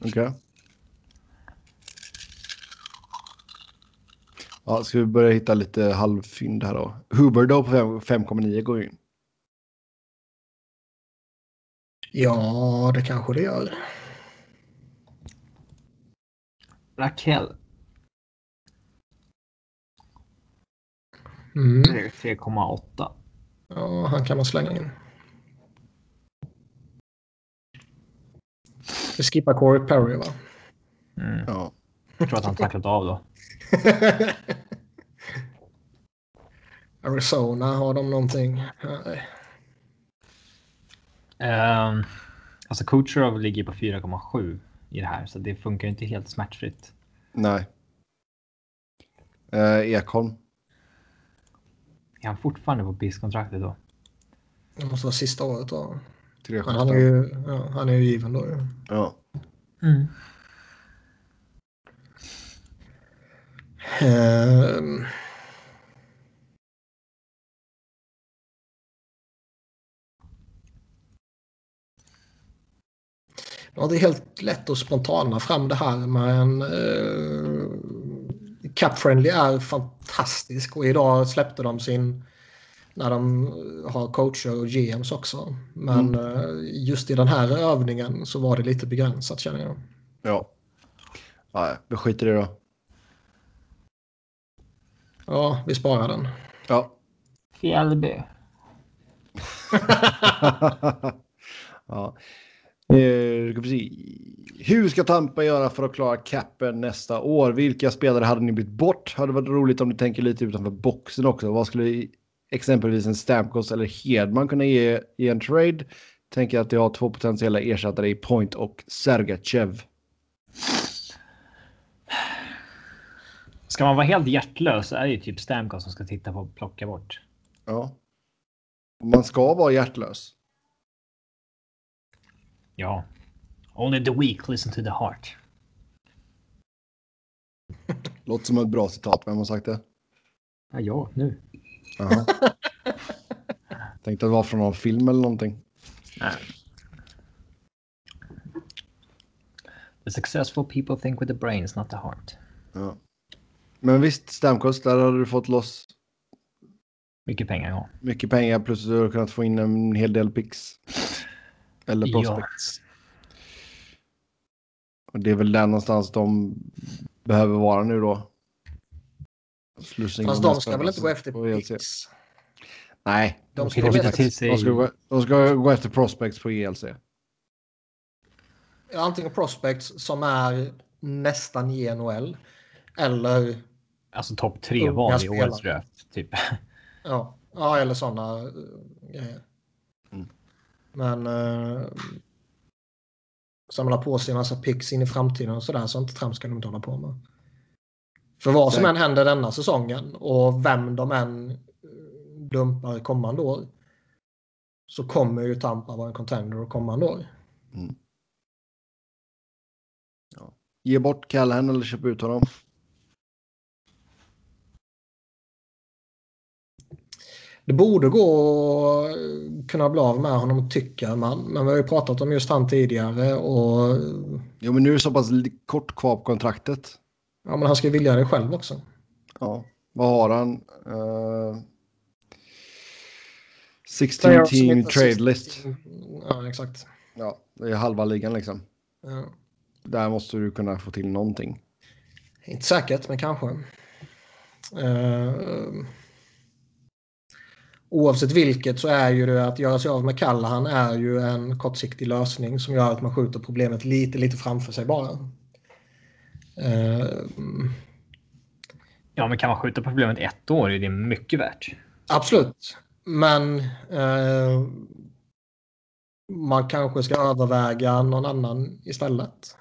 Okej. Ja, ska vi börja hitta lite halvfynd här då. Huber då på fem- 5,9 går in. Ja, det kanske det gör. Raquel. Mm. 3,8. Ja, han kan man slänga in. Vi skippar Corey Perry va? Mm. Ja. Jag tror att han tacklat av då. Arizona, har de någonting? Nej. Um, alltså Kucherov ligger på 4,7 i det här så det funkar inte helt smärtfritt. Nej. Eh, Ekholm. Är han fortfarande på BIS-kontraktet då? Det måste vara sista året då. 3,75. Men han är ju, ja, han är ju given då ju. Ja. Mm. Ehm. Det är helt lätt att spontana fram det här men uh, Cup Friendly är fantastisk och idag släppte de sin när de har coacher och GMs också. Men eh, just i den här övningen så var det lite begränsat känner jag. Ja. Ja, vi skiter i det då. Ja, vi sparar den. Ja. Fjällby. ja. Hur ska Tampa göra för att klara capen nästa år? Vilka spelare hade ni bytt bort? Hade varit roligt om ni tänker lite utanför boxen också. Vad skulle exempelvis en Stamkos eller Hedman kunna ge i en trade? Tänker att de har två potentiella ersättare i Point och Sergachev. Ska man vara helt hjärtlös så är det ju typ Stamkos som ska titta på och plocka bort. Ja. Man ska vara hjärtlös. Ja. Only the weak listen to the heart. Låter som ett bra citat. Vem har sagt det? Ja, ja nu. Tänkte att det var från någon film eller någonting. Nej. The successful people think with the brains, not the heart. Ja. Men visst, Stamkos, där har du fått loss Mycket pengar, ja. mycket pengar plus du har kunnat få in en hel del picks. Eller Ja. prospects. Och det är väl där någonstans de behöver vara nu då. Slussa in Fast de ska väl inte gå efter på ELC. picks? Nej, De de ska efter, sig- de, ska gå, de ska gå efter prospects på E ELC. Antingen prospects som är nästan i NHL. Eller, Alltså topp tre val i årets draft, typ. ja, ja, eller sådana grejer. Mm. Men uh, samla på sig en massa picks in i framtiden och sådär. Sånt trams ska de inte hålla på med. För vad som än händer denna säsongen och vem de än eh, dumpar kommande år. Så kommer ju Tampa vara en contender kommande år. Ge bort Callahan eller köp ut honom. Det borde gå att kunna bli av med honom tycker man. Men vi har ju pratat om just han tidigare och Jo, men nu är det så pass kort kvar på kontraktet. ja, men han ska ju vilja det själv också. Ja, vad har han? Uh, 16 Player som team heter trade 16 list. Ja, exakt. Ja, det är halva ligan liksom. Ja. Där måste du kunna få till någonting. Inte säkert, men kanske. Uh, oavsett vilket så är ju det att göra sig av med Callahan är ju en kortsiktig lösning som gör att man skjuter problemet lite, lite framför sig bara. Eh, Ja, men kan man skjuta på problemet ett år är det mycket värt. absolut. Men eh, man kanske ska överväga någon annan istället.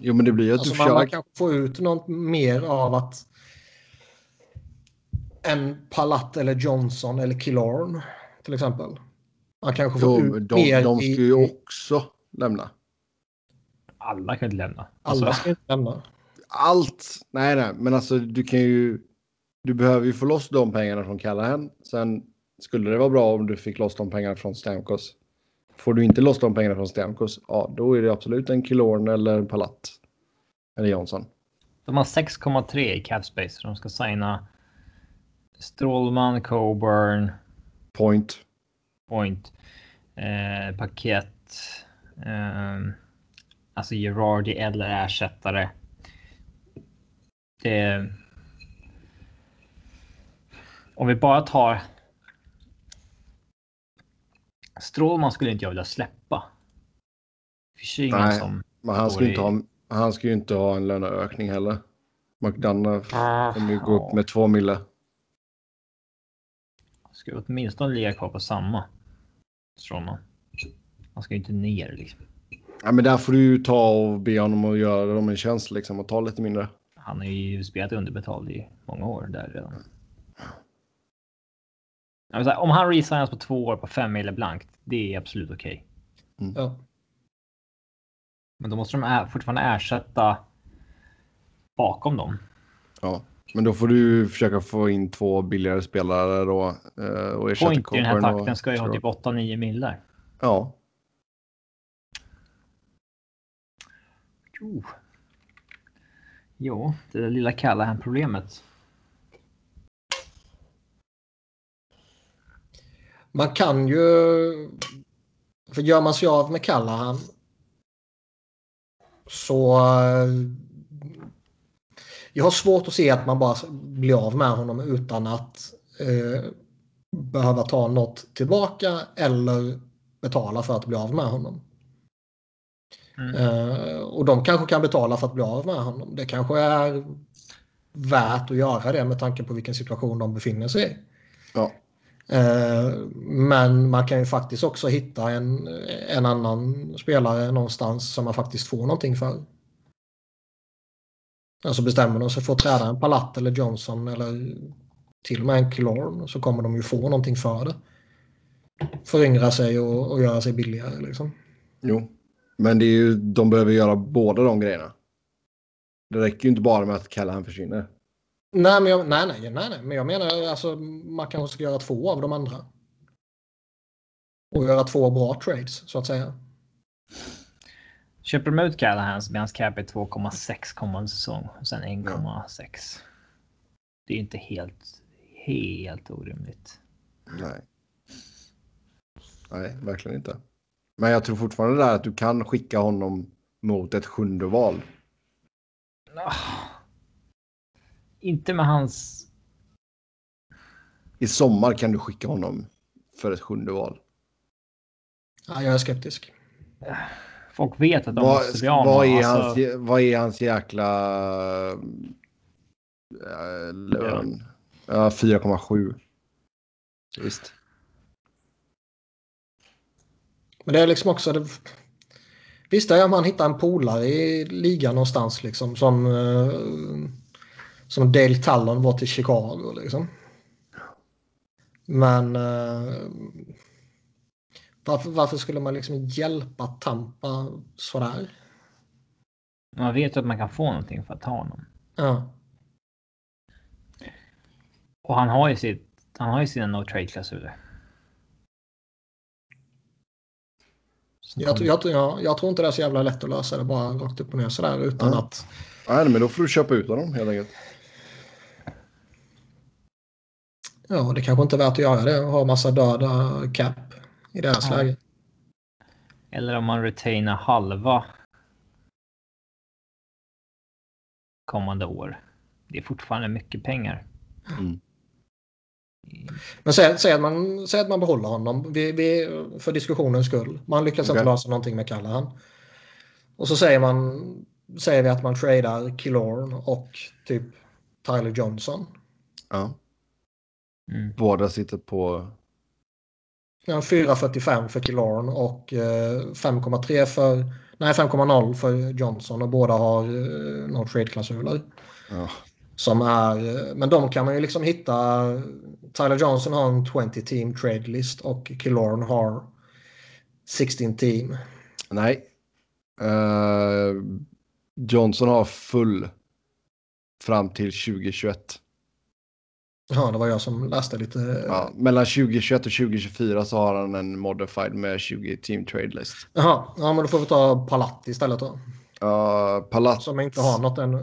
Jo, men det blir ju att Alltså du man, kanske får ut något mer av att en Palat eller Johnson eller Killorn till exempel. Man kanske får Jo, ut de, mer de ska i- ju också lämna. Alla kan inte lämna. Alla Alltså, ska inte lämna. Allt! Nej, nej, men alltså du kan ju... Du behöver ju få loss de pengarna från Callahan. Sen skulle det vara bra om du fick loss de pengarna från Stamkos. Får du inte loss de pengarna från Stamkos, ja då är det absolut en Killorn eller en Palat. Eller Johnson. de har 6,3 i cap space. De ska signa Strålman, Coburn, Point. Point, eh, paket, eh, alltså Gerardi eller ersättare. Det... Om vi bara tar... Strålman skulle inte jag vilja släppa. Nej. som... Men han ska, ju inte i- ha, han ska ju inte ha en löneökning heller. McDonough kommer ju gå upp med två mille. Ska åtminstone ligga kvar på samma. Strålman. Han ska ju inte ner liksom. Ja, men där får du ju ta och be honom att göra dem en tjänst liksom och ta lite mindre. Han har ju spelat underbetald i många år där redan. Säga, om han resignas på två år på fem mil blankt, det är absolut okej. Ja. Men då måste de fortfarande ersätta bakom dem. Ja, men då får du försöka få in två billigare spelare då. eh, Och ersätta Point i den här takten ska ju ha typ 8-9 millar. Ja, Jo. Jo, det där lilla Callahan-problemet. Man kan ju... För gör man sig av med Callahan så... Jag har svårt att se att man bara blir av med honom utan att eh, behöva ta något tillbaka eller betala för att bli av med honom. Mm. Eh, och de kanske kan betala för att bli av med honom. Det kanske är värt att göra det med tanke på vilken situation de befinner sig i. ja. Eh, Men man kan ju faktiskt också hitta en, en annan spelare någonstans som man faktiskt får någonting för. Alltså bestämmer de sig för att träda en Palat eller Johnson eller till och med en Killorn så kommer de ju få någonting för det. Föryngra sig och, och göra sig billigare liksom. Jo, men det är ju, de behöver göra båda de grejerna. Det räcker ju inte bara med att Callahan försvinner. Nej, men jag, nej, nej, nej, nej, men jag menar alltså man kanske ska göra två av de andra. Och göra två bra trades så att säga. Köper de ut Callahan så blir hans cap 2,6 kommande säsong och sen 1,6. Det är inte helt, helt orimligt. Nej. Nej, verkligen inte. Men jag tror fortfarande där att du kan skicka honom mot ett sjunde val. Ah. Inte med hans... I sommar kan du skicka honom för ett sjunde val. Ja, jag är skeptisk. Folk vet att de Vad, måste bli av vad, med är hans, Alltså, vad är hans jäkla äh, lön? Ja, 4,7. Visst. Men det är liksom också... Det, visst, om man hittar en polare i ligan någonstans liksom som... eh, som Dale Tallon var till Chicago liksom. Men... varför, varför skulle man liksom hjälpa Tampa sådär? man vet ju att man kan få någonting för att ta honom. Ja. Och han har ju sitt. Han har ju sina no trade klausuler. Jag, jag, jag, jag tror inte det är så jävla lätt att lösa det bara rakt upp och ner sådär utan Ja. att... Nej, men då får du köpa ut honom helt enkelt. Ja, det kanske inte är värt att göra det och ha massa döda cap i deras Ja. läge. Eller om man retainar halva. Kommande år. Det är fortfarande mycket pengar. Mm. Men säg, säg, att man, säg att man behåller honom vi, vi, för diskussionens skull. Man lyckas inte Okej. lösa någonting med Callahan. Och så säger, man, säger vi att man tradar Killorn och typ Tyler Johnson. Ja. Mm. Båda sitter på... Ja, 4,45 för Killorn och eh, 5,3 för... Nej, 5,0 för Johnson och båda har eh, no trade-klausuler. Ja. Som är, eh, men de kan man ju liksom hitta. Tyler Johnson har en 20 team trade list och Killorn har 16 team. Nej. Eh, Johnson har full fram till 2021. Ja, det var jag som läste lite. Ja, mellan 2021 och 2024 så har han en modified med 20 team trade list. Jaha, ja, men då får vi ta Palat istället då. Uh, Palat. Som inte har något ännu.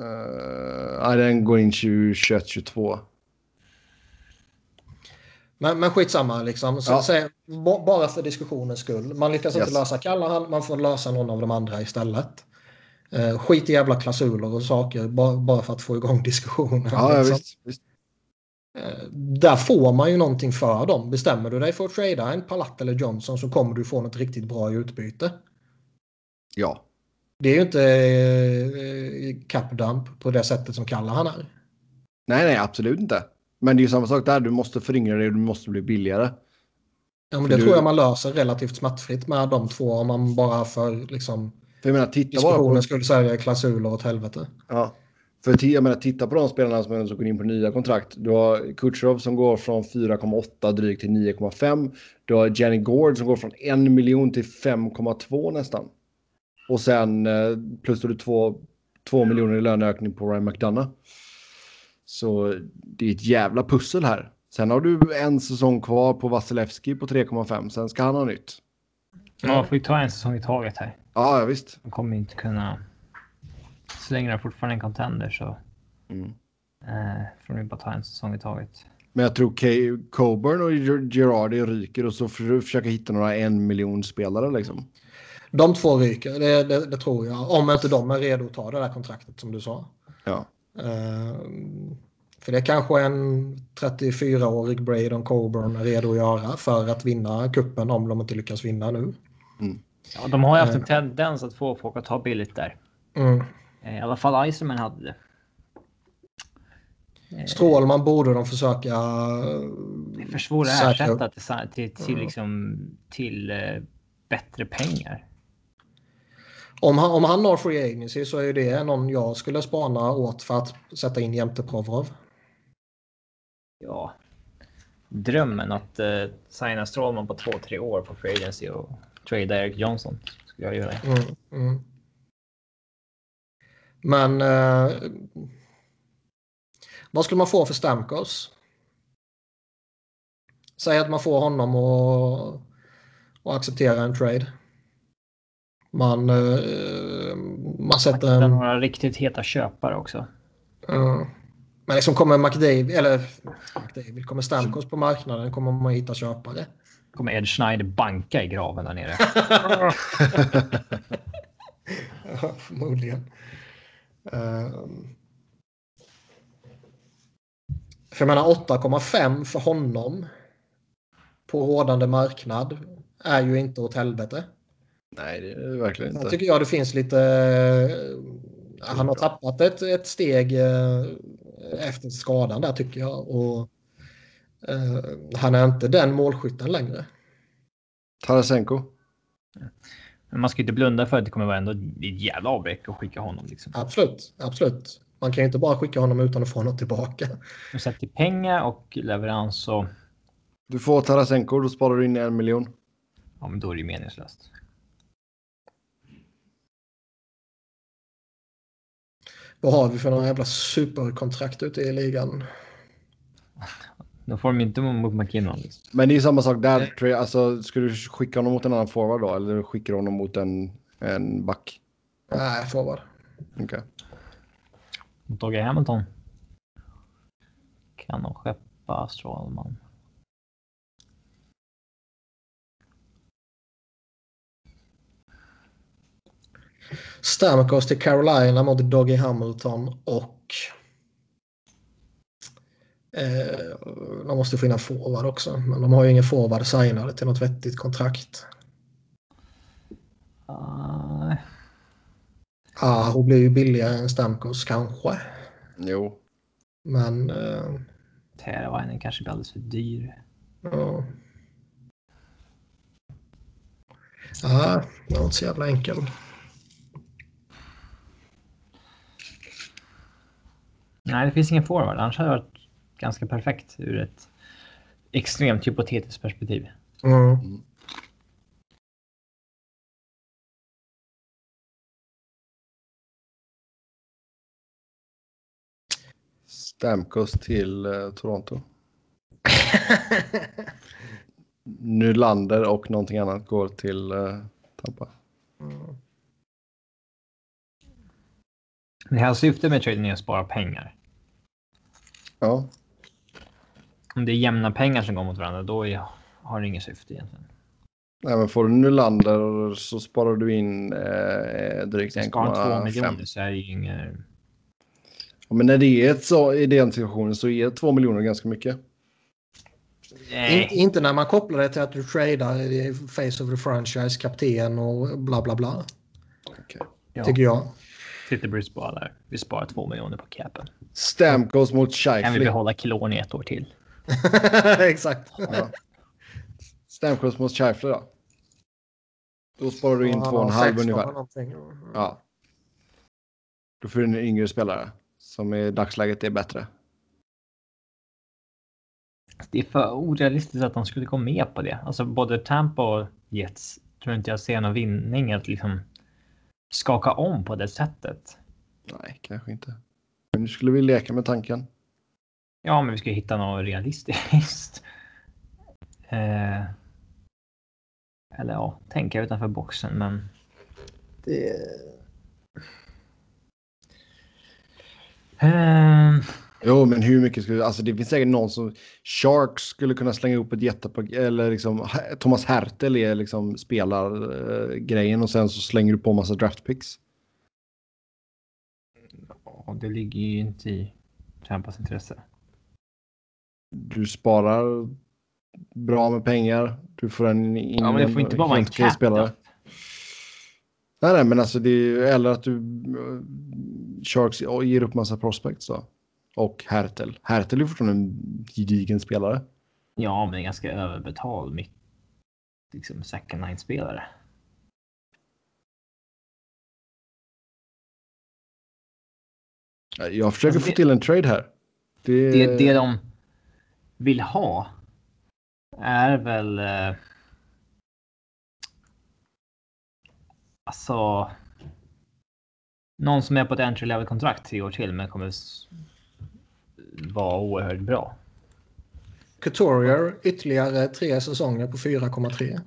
Uh, nej, den går in 2021, 22. Men, men skitsamma liksom. Så, Ja. ba- bara för diskussionens skull. Man lyckas inte Yes. lösa Callahan, man får lösa någon av de andra istället. Eh, skit i jävla klausuler och saker bara, bara för att få igång diskussionen. Ja, liksom. visst, visst. Eh, Där får man ju någonting för dem. Bestämmer du dig för att trada en Palat eller Johnson så kommer du få något riktigt bra i utbyte. Ja. Det är ju inte eh, capdump på det sättet som Callahan är. Nej, nej, absolut inte. Men det är ju samma sak där. Du måste föryngra dig och du måste bli billigare. Ja, men det Du- tror jag man löser relativt smärtfritt med de två om man bara för liksom, För jag menar, titta bara på... skulle sälja klausuler åt helvete. Ja. För jag menar, titta på de spelarna som, som går in på nya kontrakt. Du har Kucherov som går från 4,8 drygt till 9,5. Du har Jenny Gord som går från 1 miljon till 5,2 nästan. Och sen eh, plus du 2, 2 miljoner i löneökning på Ryan McDonough. Så det är ett jävla pussel här. Sen har du en säsong kvar på Vasilevski på 3,5. Sen ska han ha nytt. Man får ju ta en säsong i taget här. Ja, ja visst. Man kommer inte kunna. Så länge är fortfarande en contender så Mm. eh, får de ju bara ta en säsong i taget. Men jag tror Kay, Coburn och Ger- Girardi ryker och så får du försöka hitta några en miljon spelare liksom. De två ryker, det, det, det tror jag. Om inte de är redo att ta det där kontraktet som du sa. Ja. Eh, för det är kanske en 34-årig Braden Coburn är redo att göra för att vinna kuppen om de inte lyckas vinna nu. Ja, de har ju haft en tendens att få folk att ta billigt där. Mm. Eh, I alla fall Iserman hade det. Eh, Strålman borde de försöka... Det är för svårt att säkra ersätta till, till, till, liksom, till eh, bättre pengar. Om han, om han har free agency så är det någon jag skulle spana åt för att sätta in jämte Provorov. Ja. Drömmen att uh, signa Strålman på två, tre år på free agency och trade Eric Johnson. Skulle jag göra. Mm, mm. Men uh, vad skulle man få för Stamkos? Säg att man får honom och, och acceptera en trade. Man, uh, man sätter en... några riktigt heta köpare också. Uh, men liksom kommer McDavid, eller McDavid, kommer Stamkos på marknaden kommer man hitta köpare. Kommer Ed Schneider banka i graven där nere? ja, förmodligen. Uh, för jag menar 8,5 för honom på rådande marknad är ju inte åt helvete. Nej, det är det verkligen inte. Jag tycker jag det finns lite... Han har tappat ett, ett steg efter skadan där tycker jag. Och Han är inte den målskytten längre. Tarasenko? Men man ska inte blunda för att det kommer vara ändå ett jävla avbräck att skicka honom. Liksom. Absolut, absolut. Man kan ju inte bara skicka honom utan att få något tillbaka. Sett till pengar och leverans så... Du får Tarasenko, då sparar du in en miljon. Ja, men då är det ju meningslöst. Vad har vi för några jävla superkontrakt ute i ligan? Då får de inte mot McKinnon. Liksom. Men det är samma sak där. Alltså, ska du skicka honom mot en annan forward då? Eller skickar du honom mot en, en back? Nej, forward. Okej. Okay. Dogge Hamilton. Kan de skeppa Strålman? Stamkos till Carolina mot Doggy Hamilton och de måste få in en forward också. Men de har ju ingen forward signade till något vettigt kontrakt. Uh... Ah, hon blir ju billigare än Stamkos kanske. Jo. Men... Eh... Teravainen kanske blir alldeles för dyr. Ja. Ja, det var inte så jävla enkel. Nej, det finns ingen forward. Annars hade det varit ganska perfekt ur ett extremt hypotetiskt perspektiv. Mm. Stamkos till eh, Toronto. Nylander och någonting annat går till eh, Tampa. Mm. Det här syftet med traden är att spara pengar. Ja. Om det är jämna pengar som går mot varandra, då är, har det inget syfte egentligen. Nej, men får du Nylander så sparar du in eh, drygt 1,5. Sparar 2 miljoner så är det ju inget... Ja, men när det är ett så, i den situationen så är 2 miljoner ganska mycket. In, inte när man kopplar det till att du tradar face of the franchise, kapten och bla bla bla. Okay. Tycker jag. Sitter Bruce bara där. Vi sparar två miljoner på capen. Stamkos mot Scheifele. Kan vi behålla Kilon i ett år till? Exakt. Ja. Stamkos mot Scheifele då? Då sparar du in ja, två och en halv ungefär. Ja. Då får du en yngre spelare som i dagsläget är bättre. Det är för orealistiskt att de skulle gå med på det. Alltså både Tampa och Jets tror inte jag ser någon vinning att liksom skaka om på det sättet. Nej, kanske inte. Men nu skulle vi leka med tanken. Ja, men vi ska hitta något realistiskt. Eh, eller ja, tänka utanför boxen, men. Det... Eh, Jo, men hur mycket skulle... Alltså det finns säkert någon som... Sharks skulle kunna slänga upp ett jättepaket. Eller liksom Thomas Hertel är liksom spelar eh, grejen och sen så slänger du på massa draftpicks. Ja, det ligger ju inte i Tampas intresse du sparar bra med pengar. Du får en... In, ja, men det får inte bara vara en cap. Spelare. Nej, nej, men alltså det är, eller att du eh, Sharks ger upp massa prospects då. Och Hertel. Hertel är fortfarande en gedigen spelare. Ja, men ganska överbetald. Liksom second line spelare. Jag försöker alltså det, få till en trade här. Det, det, det de vill ha är väl... Eh, alltså... Någon som är på ett entry level kontrakt tre år till men kommer vara oerhört bra. Couturier ytterligare tre säsonger på 4,3.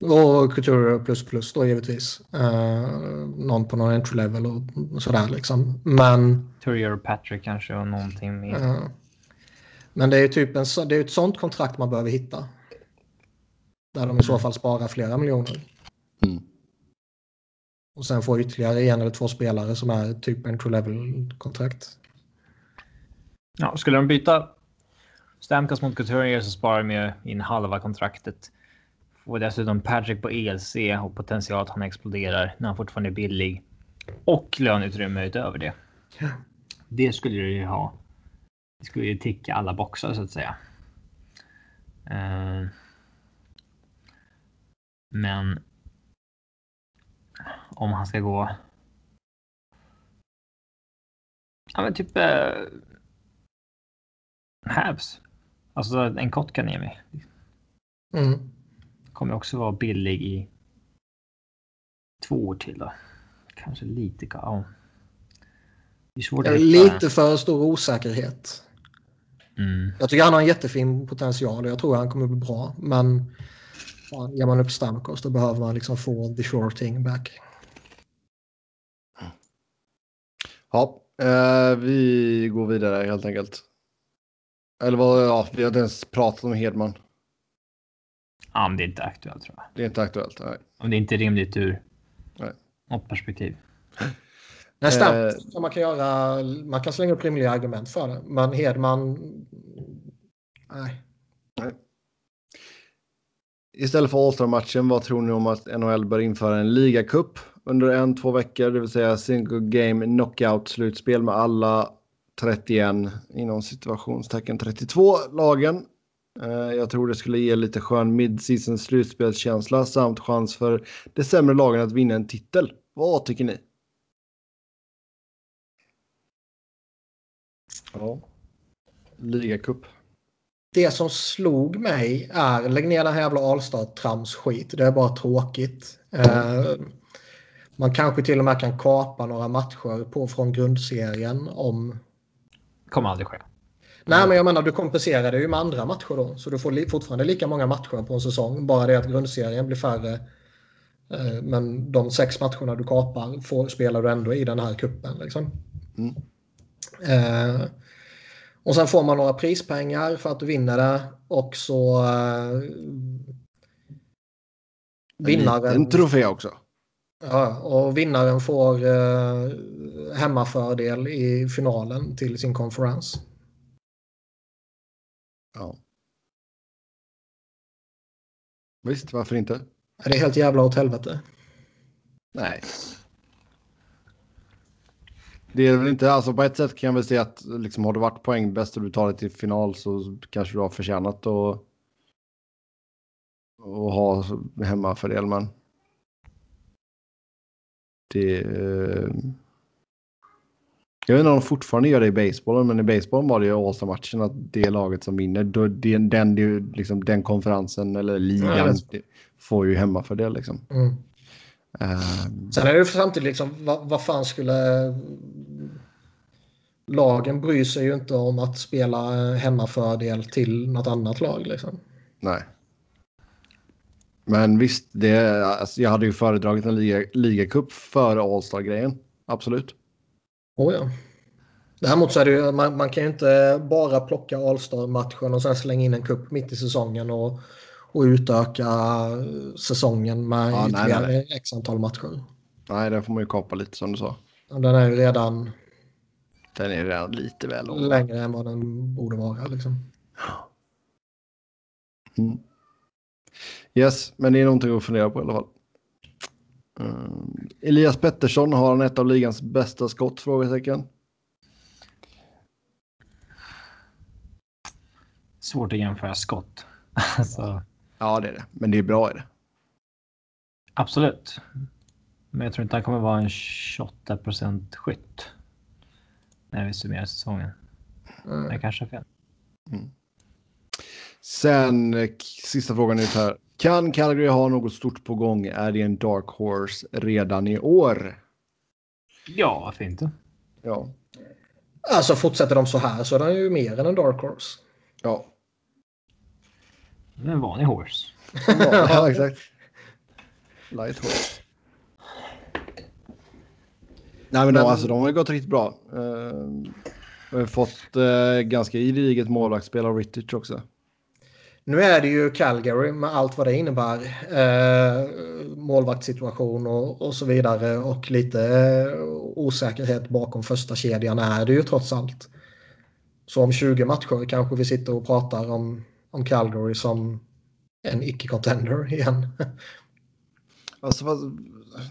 Och Couturier plus plus då givetvis. Eh, någon på någon entry level och sådär liksom. Men, Turrier och Patrick kanske och någonting mer. eh, men det är ju typ en, det är ett sånt kontrakt man behöver hitta. Där de i så fall sparar flera miljoner. Mm. Och sen får ytterligare en eller två spelare som är typ entry level kontrakt. Ja, skulle de byta Stamkos mot Couturier så sparar de ju in halva kontraktet. Får dessutom Patrick på ELC och potential att han exploderar när han fortfarande är billig. Och löneutrymme utöver det. Ja. Det skulle du ju ha. Det skulle ju ticka alla boxar så att säga. Eh, Men. Om han ska gå. Ja men typ. Eh, Habs. Alltså en Kotkaniemi. Mm. Kommer också vara billig i. Två år till då. Kanske lite. Ja. Det är svårt att hitta. Lite för stor osäkerhet. Mm. Jag tycker han har en jättefin potential och jag tror han kommer bli bra. Men fan, ger man upp Stamkos då behöver man liksom få the sure thing back. Ja, eh, vi går vidare helt enkelt. Eller vad, ja, vi har inte ens pratat om Hedman. Ja, men det är inte aktuellt tror jag. Det är inte aktuellt. Nej. Om det är inte rimligt ur Nej. något perspektiv. Nej, Eh. Man kan göra. Man kan slänga upp rimliga argument för det. Men Hedman. Nej. Istället för All-Star-matchen, vad tror ni om att NHL bör införa en ligacup under en, två veckor, det vill säga single game knockout-slutspel med alla 31 inom situationstecken 32 lagen. Eh, Jag tror det skulle ge lite skön mid-season slutspelskänsla samt chans för de sämre lagen att vinna en titel. Vad tycker ni? Ja. Ligacup. Det som slog mig är lägg ner den här jävla Allstar-trams skit. Det är bara tråkigt. Eh, man kanske till och med kan kapa några matcher på, från grundserien om Kommer aldrig ske. Nej, men jag menar du kompenserar det ju med andra matcher då. Så du får li fortfarande lika många matcher på en säsong. Bara det att grundserien blir färre. Eh, men de sex matcherna du kapar får, spelar du ändå i den här kuppen Liksom. Mm. Eh, och sen får man några prispengar för att du vinner det. Och så... Eh, vinnaren... En trofé också. Ja, och vinnaren får eh, hemmafördel i finalen till sin konferens. Ja. Visst, varför inte? Det är helt jävla åt helvete. Nej. Det är väl inte, alltså på ett sätt kan jag väl säga att liksom har du varit poängbäst och du tar dig till final så kanske du har förtjänat att, att ha hemmafördel men det eh, jag vet inte om de fortfarande gör det i basebollen men i basebollen var det ju All-Star-matchen att det laget som vinner då, det, den, det, liksom, den konferensen eller ligan det får ju hemmafördel liksom. Mm. Um, Sen är det ju samtidigt liksom, vad, vad fan skulle... Lagen bryr sig ju inte om att spela hemmafördel till något annat lag. Liksom. Nej. Men visst, det, alltså, jag hade ju föredragit en liga, ligacup före All-Star-grejen. Absolut. Oh, ja. Däremot så är det ju, man, man kan ju inte bara plocka All-Star-matchen och sen slänga in en kupp mitt i säsongen och, och utöka säsongen med Ja, nej, ytterligare nej, x antal matcher. Nej, den får man ju kapa lite som du sa. Den är ju redan Den är redan lite väl lång. längre än vad den borde vara. Liksom. Mm. Yes, men det är någonting att fundera på i alla fall. Mm. Elias Pettersson har han ett av ligans bästa skott? Frågetecken. Svårt att jämföra skott. Alltså, Ja, det är det. Men det är bra är det. absolut. Men jag tror inte han kommer vara en 28% skytt. När vi summerar säsongen. Mm. Jag kanske har fel. Sen eh, sista frågan är här. Kan Calgary ha något stort på gång? Är det en dark horse redan i år? Ja, varför inte? Ja. Alltså fortsätter de så här så är den ju mer än en dark horse. Ja, Det är en vanlig horse. ja exakt. Light horse. Nej men, de, Men- alltså, de har ju gått riktigt bra. Uh, har fått uh, ganska gediget målvaktsspel av Rittich också. Nu är det ju Calgary med allt vad det innebär. Eh, målvaktssituation och, och så vidare. Och lite eh, osäkerhet bakom första kedjan är det ju trots allt. Så om 20 matcher kanske vi sitter och pratar om, om Calgary som en icke-contender igen. Alltså, fast,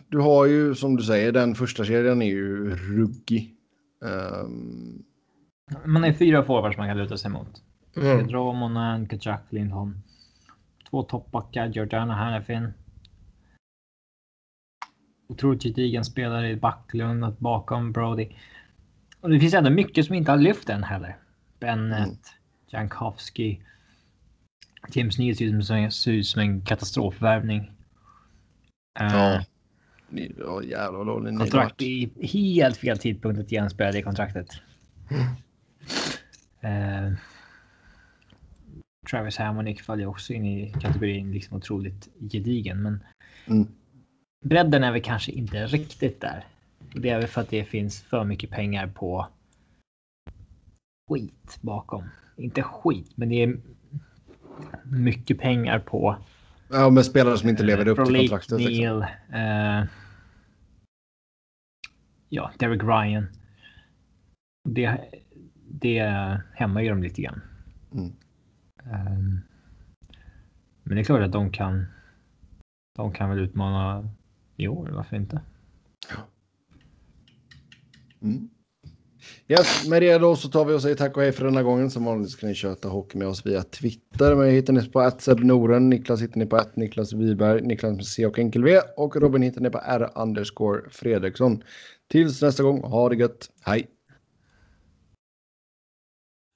du har ju som du säger, den första kedjan är ju ruggig. Ehm, Man är fyra forwards man kan luta sig mot. Mm. Pedro, Monan, Kachak, Lindholm. Två toppbackar, Jordana Hanifin. Otroligt gedigen spelare i Backlund bakom Brody. Och det finns ändå mycket som inte har lyft än heller. Bennett, Mm. Jankowski. James Neal ser ut som en- katastrofvärvning. Eh, Ja. ni, ja jävlar vad dålig Kontrakt i helt fel tidpunkt att ge en spelare det kontraktet. Eh, Travis Hammonick faller också in i kategorin liksom otroligt gedigen. Men Mm. bredden är väl kanske inte riktigt där. Och Det är väl för att det finns för mycket pengar på skit bakom. Inte skit, men det är mycket pengar på Ja, med spelare som inte lever upp till Prolik, kontraktet. Liksom. Neil, eh, ja, Derek Ryan. Det, det hämmar ju dem lite grann. Mm. Ehm, men det är klart att de kan. De kan väl utmana i år, varför inte? Mm. Yes, med det då så tar vi och säger tack och hej för denna gången. Som vanligt ska ni köta hockey med oss via Twitter. Men hittar ni på att Noren, Niklas hittar ni på att Niklas Wiberg, Niklas med C och enkel V och Robin hittar ni på R underscore Fredriksson. Tills nästa gång, ha det gött, hej!